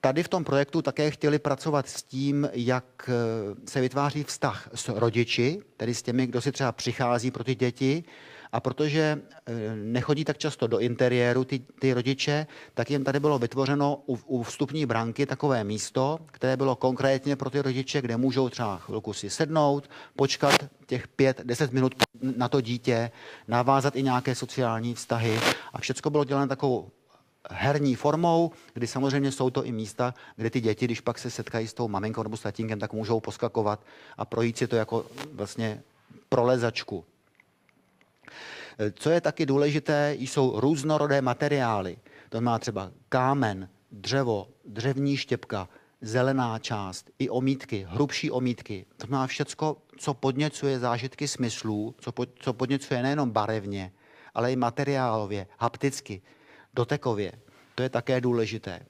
tady v tom projektu také chtěli pracovat s tím, jak eh, se vytváří vztah s rodiči, tedy s těmi, kdo si třeba přichází pro ty děti. A protože eh, nechodí tak často do interiéru ty, ty rodiče, tak jim tady bylo vytvořeno u, u vstupní branky takové místo, které bylo konkrétně pro ty rodiče, kde můžou třeba chvilku si sednout, počkat těch pět, deset minut na to dítě, navázat i nějaké sociální vztahy. A všechno bylo dělané takovou herní formou, kdy samozřejmě jsou to i místa, kde ty děti, když pak se setkají s tou maminkou nebo s tatínkem, tak můžou poskakovat a projít si to jako vlastně prolezačku. Co je taky důležité, jsou různorodé materiály. To má třeba kámen, dřevo, dřevní štěpka, zelená část, i omítky, hrubší omítky. To má všecko, co podněcuje zážitky smyslů, co, co podněcuje nejenom barevně, ale i materiálově, hapticky dotekově. To je také důležité.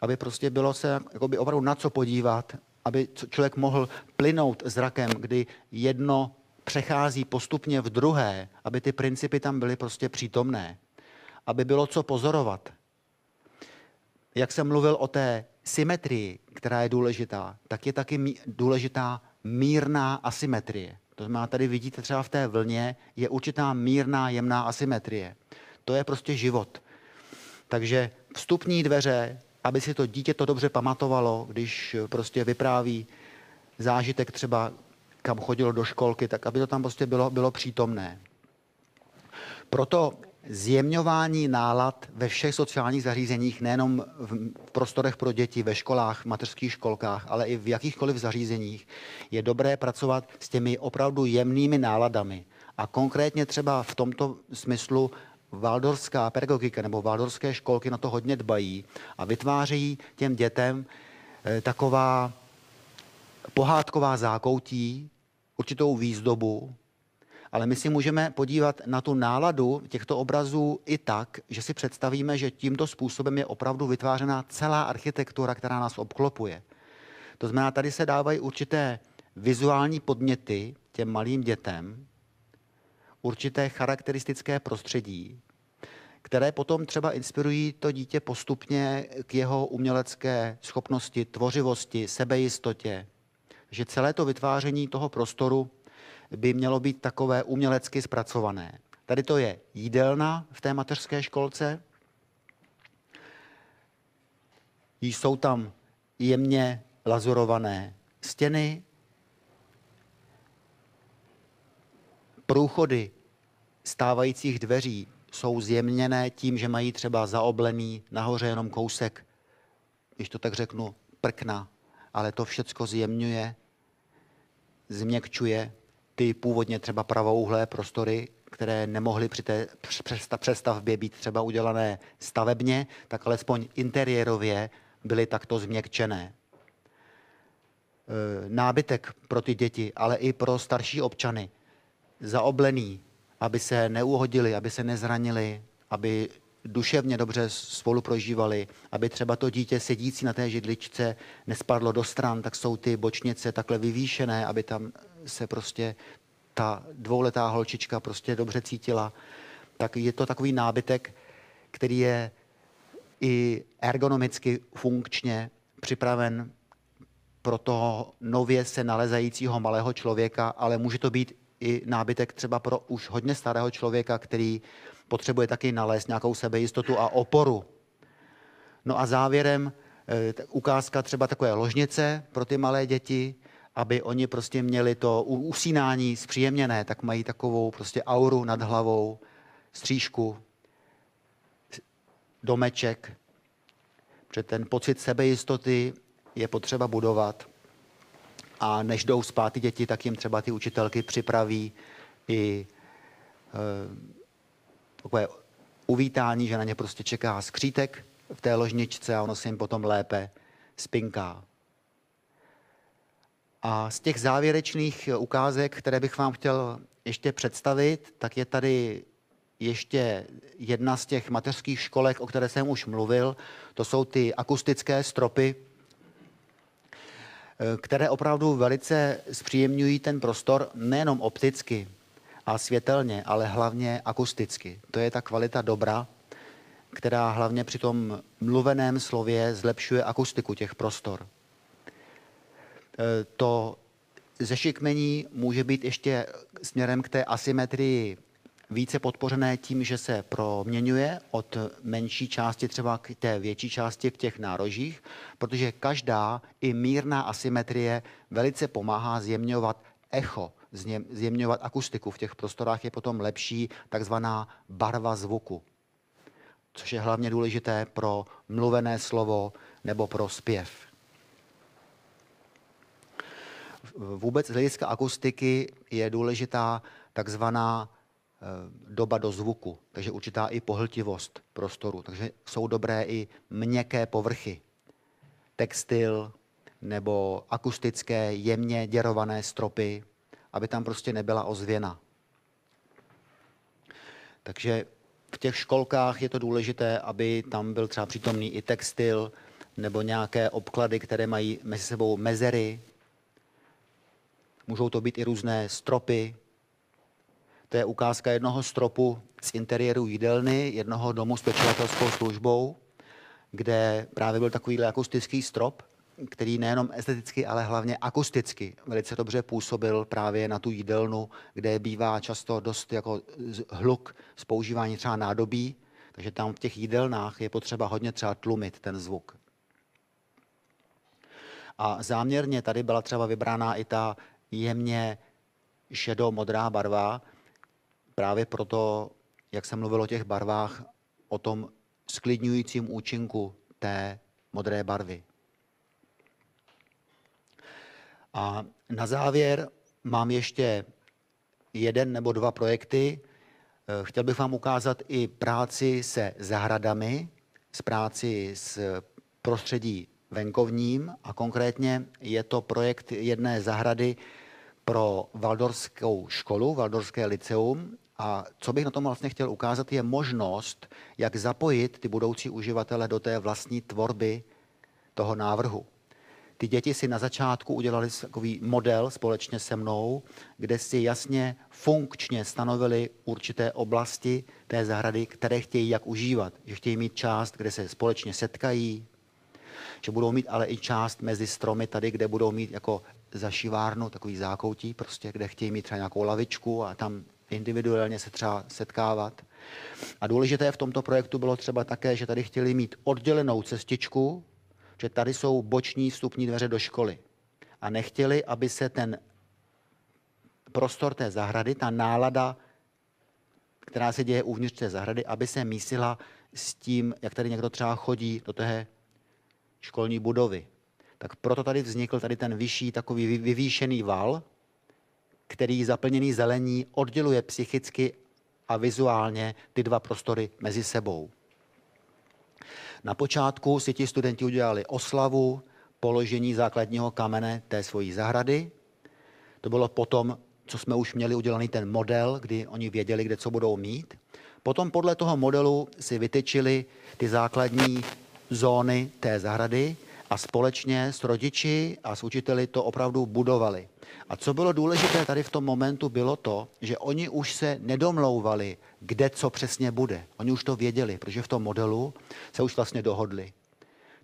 aby prostě bylo se jakoby opravdu na co podívat, aby člověk mohl plynout zrakem, kdy jedno přechází postupně v druhé, aby ty principy tam byly prostě přítomné, aby bylo co pozorovat. Jak jsem mluvil o té symetrii, která je důležitá, tak je taky důležitá mírná asymetrie. To znamená, tady vidíte třeba v té vlně je určitá mírná, jemná asymetrie. To je prostě život. Takže vstupní dveře, aby si to dítě to dobře pamatovalo, když prostě vypráví zážitek třeba, kam chodilo do školky, tak aby to tam prostě bylo, bylo přítomné. Proto zjemňování nálad ve všech sociálních zařízeních, nejenom v prostorech pro děti, ve školách, v mateřských školkách, ale i v jakýchkoliv zařízeních, je dobré pracovat s těmi opravdu jemnými náladami. A konkrétně třeba v tomto smyslu valdorská pedagogika nebo valdorské školky na to hodně dbají a vytvářejí těm dětem eh, taková pohádková zákoutí, určitou výzdobu, ale my si můžeme podívat na tu náladu těchto obrazů i tak, že si představíme, že tímto způsobem je opravdu vytvářena celá architektura, která nás obklopuje. To znamená, tady se dávají určité vizuální podněty těm malým dětem, určité charakteristické prostředí, které potom třeba inspirují to dítě postupně k jeho umělecké schopnosti, tvořivosti, sebejistotě. Že celé to vytváření toho prostoru by mělo být takové umělecky zpracované. Tady to je jídelna v té mateřské školce. Jsou tam jemně lazurované stěny, průchody stávajících dveří jsou zjemněné tím, že mají třeba zaoblený nahoře jenom kousek, když to tak řeknu, prkna, ale to všecko zjemňuje, změkčuje ty původně třeba pravouhlé prostory, které nemohly při té přestavbě být třeba udělané stavebně, tak alespoň interiérově byly takto změkčené. E, nábytek pro ty děti, ale i pro starší občany, zaoblený, aby se neuhodili, aby se nezranili, aby duševně dobře spolu prožívali, aby třeba to dítě sedící na té židličce nespadlo do stran, tak jsou ty bočnice takhle vyvýšené, aby tam se prostě ta dvouletá holčička prostě dobře cítila. Tak je to takový nábytek, který je i ergonomicky funkčně připraven pro toho nově se nalezajícího malého člověka, ale může to být i nábytek třeba pro už hodně starého člověka, který potřebuje taky nalézt nějakou sebejistotu a oporu. No a závěrem eh, ukázka třeba takové ložnice pro ty malé děti, aby oni prostě měli to usínání zpříjemněné, tak mají takovou prostě auru nad hlavou, střížku, domeček. Protože ten pocit sebejistoty je potřeba budovat. A než jdou spát ty děti, tak jim třeba ty učitelky připraví i e, takové uvítání, že na ně prostě čeká skřítek v té ložničce a ono se jim potom lépe spinká. A z těch závěrečných ukázek, které bych vám chtěl ještě představit, tak je tady ještě jedna z těch mateřských školek, o které jsem už mluvil. To jsou ty akustické stropy, které opravdu velice zpříjemňují ten prostor nejenom opticky a světelně, ale hlavně akusticky. To je ta kvalita dobra, která hlavně při tom mluveném slově zlepšuje akustiku těch prostor. Eh, to zešikmení může být ještě směrem k té asymetrii více podpořené tím, že se proměňuje od menší části třeba k té větší části v těch nárožích, protože každá i mírná asymetrie velice pomáhá zjemňovat echo, zjemňovat akustiku. V těch prostorách je potom lepší takzvaná barva zvuku, což je hlavně důležité pro mluvené slovo nebo pro zpěv vůbec z hlediska akustiky je důležitá takzvaná doba do zvuku, takže určitá i pohltivost prostoru. Takže jsou dobré i měkké povrchy, textil nebo akustické jemně děrované stropy, aby tam prostě nebyla ozvěna. Takže v těch školkách je to důležité, aby tam byl třeba přítomný i textil, nebo nějaké obklady, které mají mezi sebou mezery. Můžou to být i různé stropy. To je ukázka jednoho stropu z interiéru jídelny, jednoho domu s pečovatelskou službou, kde právě byl takový akustický strop, který nejenom esteticky, ale hlavně akusticky velice dobře působil právě na tu jídelnu, kde bývá často dost jako hluk z používání třeba nádobí, takže tam v těch jídelnách je potřeba hodně třeba tlumit ten zvuk. A záměrně tady byla třeba vybrána i ta jemně šedo-modrá barva, právě proto, jak jsem mluvil o těch barvách, o tom sklidňujícím účinku té modré barvy. A na závěr mám ještě jeden nebo dva projekty. Eh, chtěl bych vám ukázat i práci se zahradami, s práci s prostředí venkovním a konkrétně je to projekt jedné zahrady pro Valdorskou školu, Valdorské liceum. A co bych na tom vlastně chtěl ukázat, je možnost, jak zapojit ty budoucí uživatele do té vlastní tvorby toho návrhu. Ty děti si na začátku udělali takový model společně se mnou, kde si jasně funkčně stanovili určité oblasti té zahrady, které chtějí jak užívat. Že chtějí mít část, kde se společně setkají, že budou mít ale i část mezi stromy tady, kde budou mít jako zašivárnu, takový zákoutí, prostě, kde chtějí mít třeba nějakou lavičku a tam individuálně se třeba setkávat. A důležité v tomto projektu bylo třeba také, že tady chtěli mít oddělenou cestičku, že tady jsou boční vstupní dveře do školy. A nechtěli, aby se ten prostor té zahrady, ta nálada, která se děje uvnitř té zahrady, aby se mísila s tím, jak tady někdo třeba chodí do té školní budovy. Tak proto tady vznikl tady ten vyšší, takový vyvýšený val, který zaplněný zelení odděluje psychicky a vizuálně ty dva prostory mezi sebou. Na počátku si ti studenti udělali oslavu, položení základního kamene té svojí zahrady. To bylo potom, co jsme už měli udělaný ten model, kdy oni věděli, kde co budou mít. Potom podle toho modelu si vytyčili ty základní zóny té zahrady a společně s rodiči a s učiteli to opravdu budovali. A co bylo důležité tady v tom momentu, bylo to, že oni už se nedomlouvali, kde co přesně bude. Oni už to věděli, protože v tom modelu se už vlastně dohodli.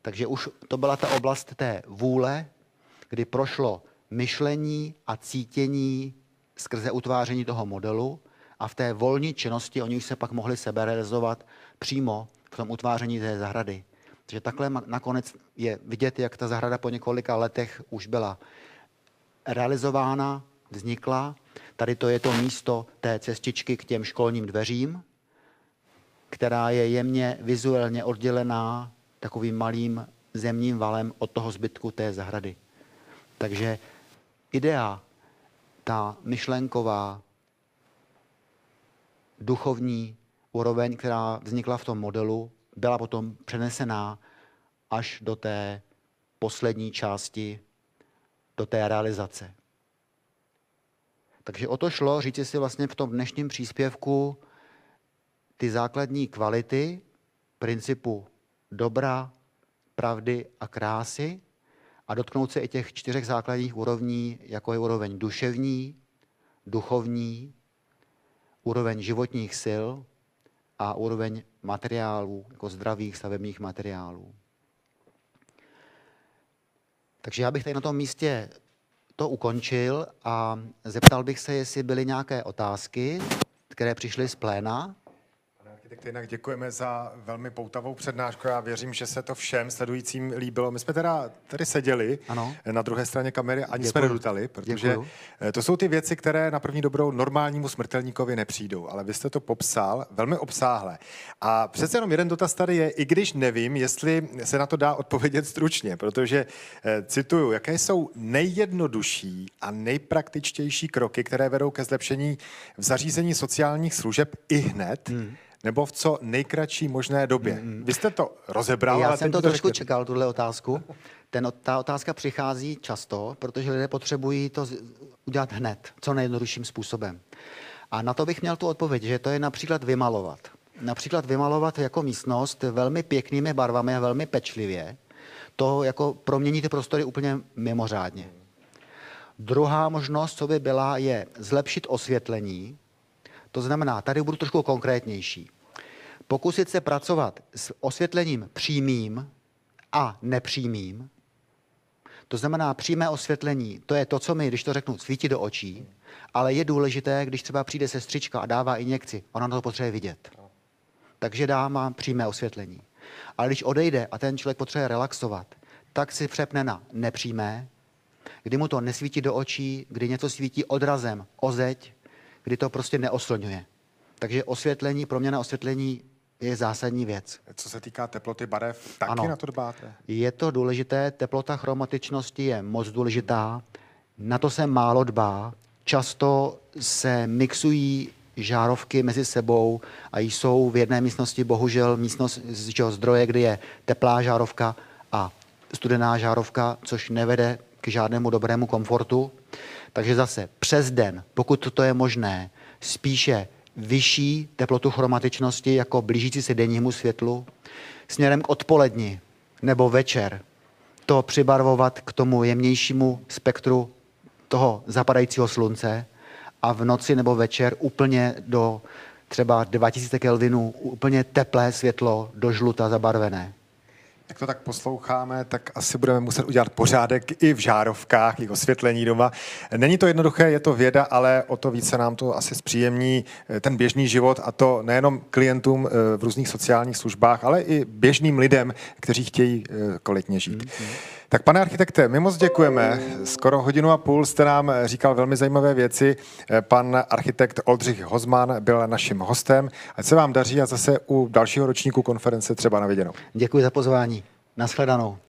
Takže už to byla ta oblast té vůle, kdy prošlo myšlení a cítění skrze utváření toho modelu a v té volní činnosti oni už se pak mohli seberealizovat přímo v tom utváření té zahrady. Takže takhle nakonec je vidět, jak ta zahrada po několika letech už byla realizována, vznikla. Tady to je to místo té cestičky k těm školním dveřím, která je jemně vizuálně oddělená takovým malým zemním valem od toho zbytku té zahrady. Takže idea, ta myšlenková, duchovní úroveň, která vznikla v tom modelu, byla potom přenesená až do té poslední části, do té realizace. Takže o to šlo říci si vlastně v tom dnešním příspěvku ty základní kvality principu dobra, pravdy a krásy a dotknout se i těch čtyřech základních úrovní, jako je úroveň duševní, duchovní, úroveň životních sil a úroveň materiálů, jako zdravých stavebních materiálů. Takže já bych tady na tom místě to ukončil a zeptal bych se, jestli byly nějaké otázky, které přišly z pléna architekty, jinak děkujeme za velmi poutavou přednášku. Já věřím, že se to všem sledujícím líbilo. My jsme teda tady seděli ano. na druhé straně kamery, ani Děkuju. jsme nedutali, protože Děkuju. Eh, to jsou ty věci, které na první dobrou normálnímu smrtelníkovi nepřijdou. Ale vy jste to popsal velmi obsáhle. A přece jenom jeden dotaz tady je, i když nevím, jestli se na to dá odpovědět stručně, protože eh, cituju, jaké jsou nejjednodušší a nejpraktičtější kroky, které vedou ke zlepšení v zařízení sociálních služeb i hned, hmm nebo v co nejkratší možné době? Mm. Vy jste to rozebral. Já jsem to trošku čekal, tuhle otázku. Ten, ta otázka přichází často, protože lidé potřebují to udělat hned, co nejjednodušším způsobem. A na to bych měl tu odpověď, že to je například vymalovat. Například vymalovat jako místnost velmi pěknými barvami a velmi pečlivě, To jako promění ty prostory úplně mimořádně. Druhá možnost, co by byla, je zlepšit osvětlení. To znamená, tady budu trošku konkrétnější. Pokusit se pracovat s osvětlením přímým a nepřímým. To znamená přímé osvětlení, to je to, co mi, když to řeknu, svítí do očí, ale je důležité, když třeba přijde sestřička a dává injekci, ona to potřebuje vidět. Takže dá má přímé osvětlení. Ale když odejde a ten člověk potřebuje relaxovat, tak si přepne na nepřímé, kdy mu to nesvítí do očí, kdy něco svítí odrazem o zeď, kdy to prostě neoslňuje. Takže osvětlení, proměna osvětlení je zásadní věc. Co se týká teploty barev, taky ano. na to dbáte? Je to důležité, teplota chromatičnosti je moc důležitá, na to se málo dbá. Často se mixují žárovky mezi sebou a jsou v jedné místnosti bohužel místnost z čeho zdroje, kdy je teplá žárovka a studená žárovka, což nevede k žádnému dobrému komfortu. Takže zase přes den, pokud toto je možné, spíše vyšší teplotu chromatičnosti jako blížící se dennímu světlu, směrem k odpoledni nebo večer to přibarvovat k tomu jemnějšímu spektru toho zapadajícího slunce a v noci nebo večer úplně do třeba 2000 Kelvinů úplně teplé světlo do žluta zabarvené. Jak to tak posloucháme, tak asi budeme muset udělat pořádek i v žárovkách, i osvětlení doma. Není to jednoduché, je to věda, ale o to více nám to asi zpříjemní eh, ten běžný život a to nejenom klientům eh, v různých sociálních službách, ale i běžným lidem, kteří chtějí eh, kvalitně žít. Mm-hmm. Tak pane architekte, my moc děkujeme. Skoro hodinu a půl jste nám říkal velmi zajímavé věci. Pan architekt Oldřich Hozman byl naším hostem. Ať se vám daří a zase u dalšího ročníku konference třeba na viděnou. Děkuji za pozvání. Naschledanou.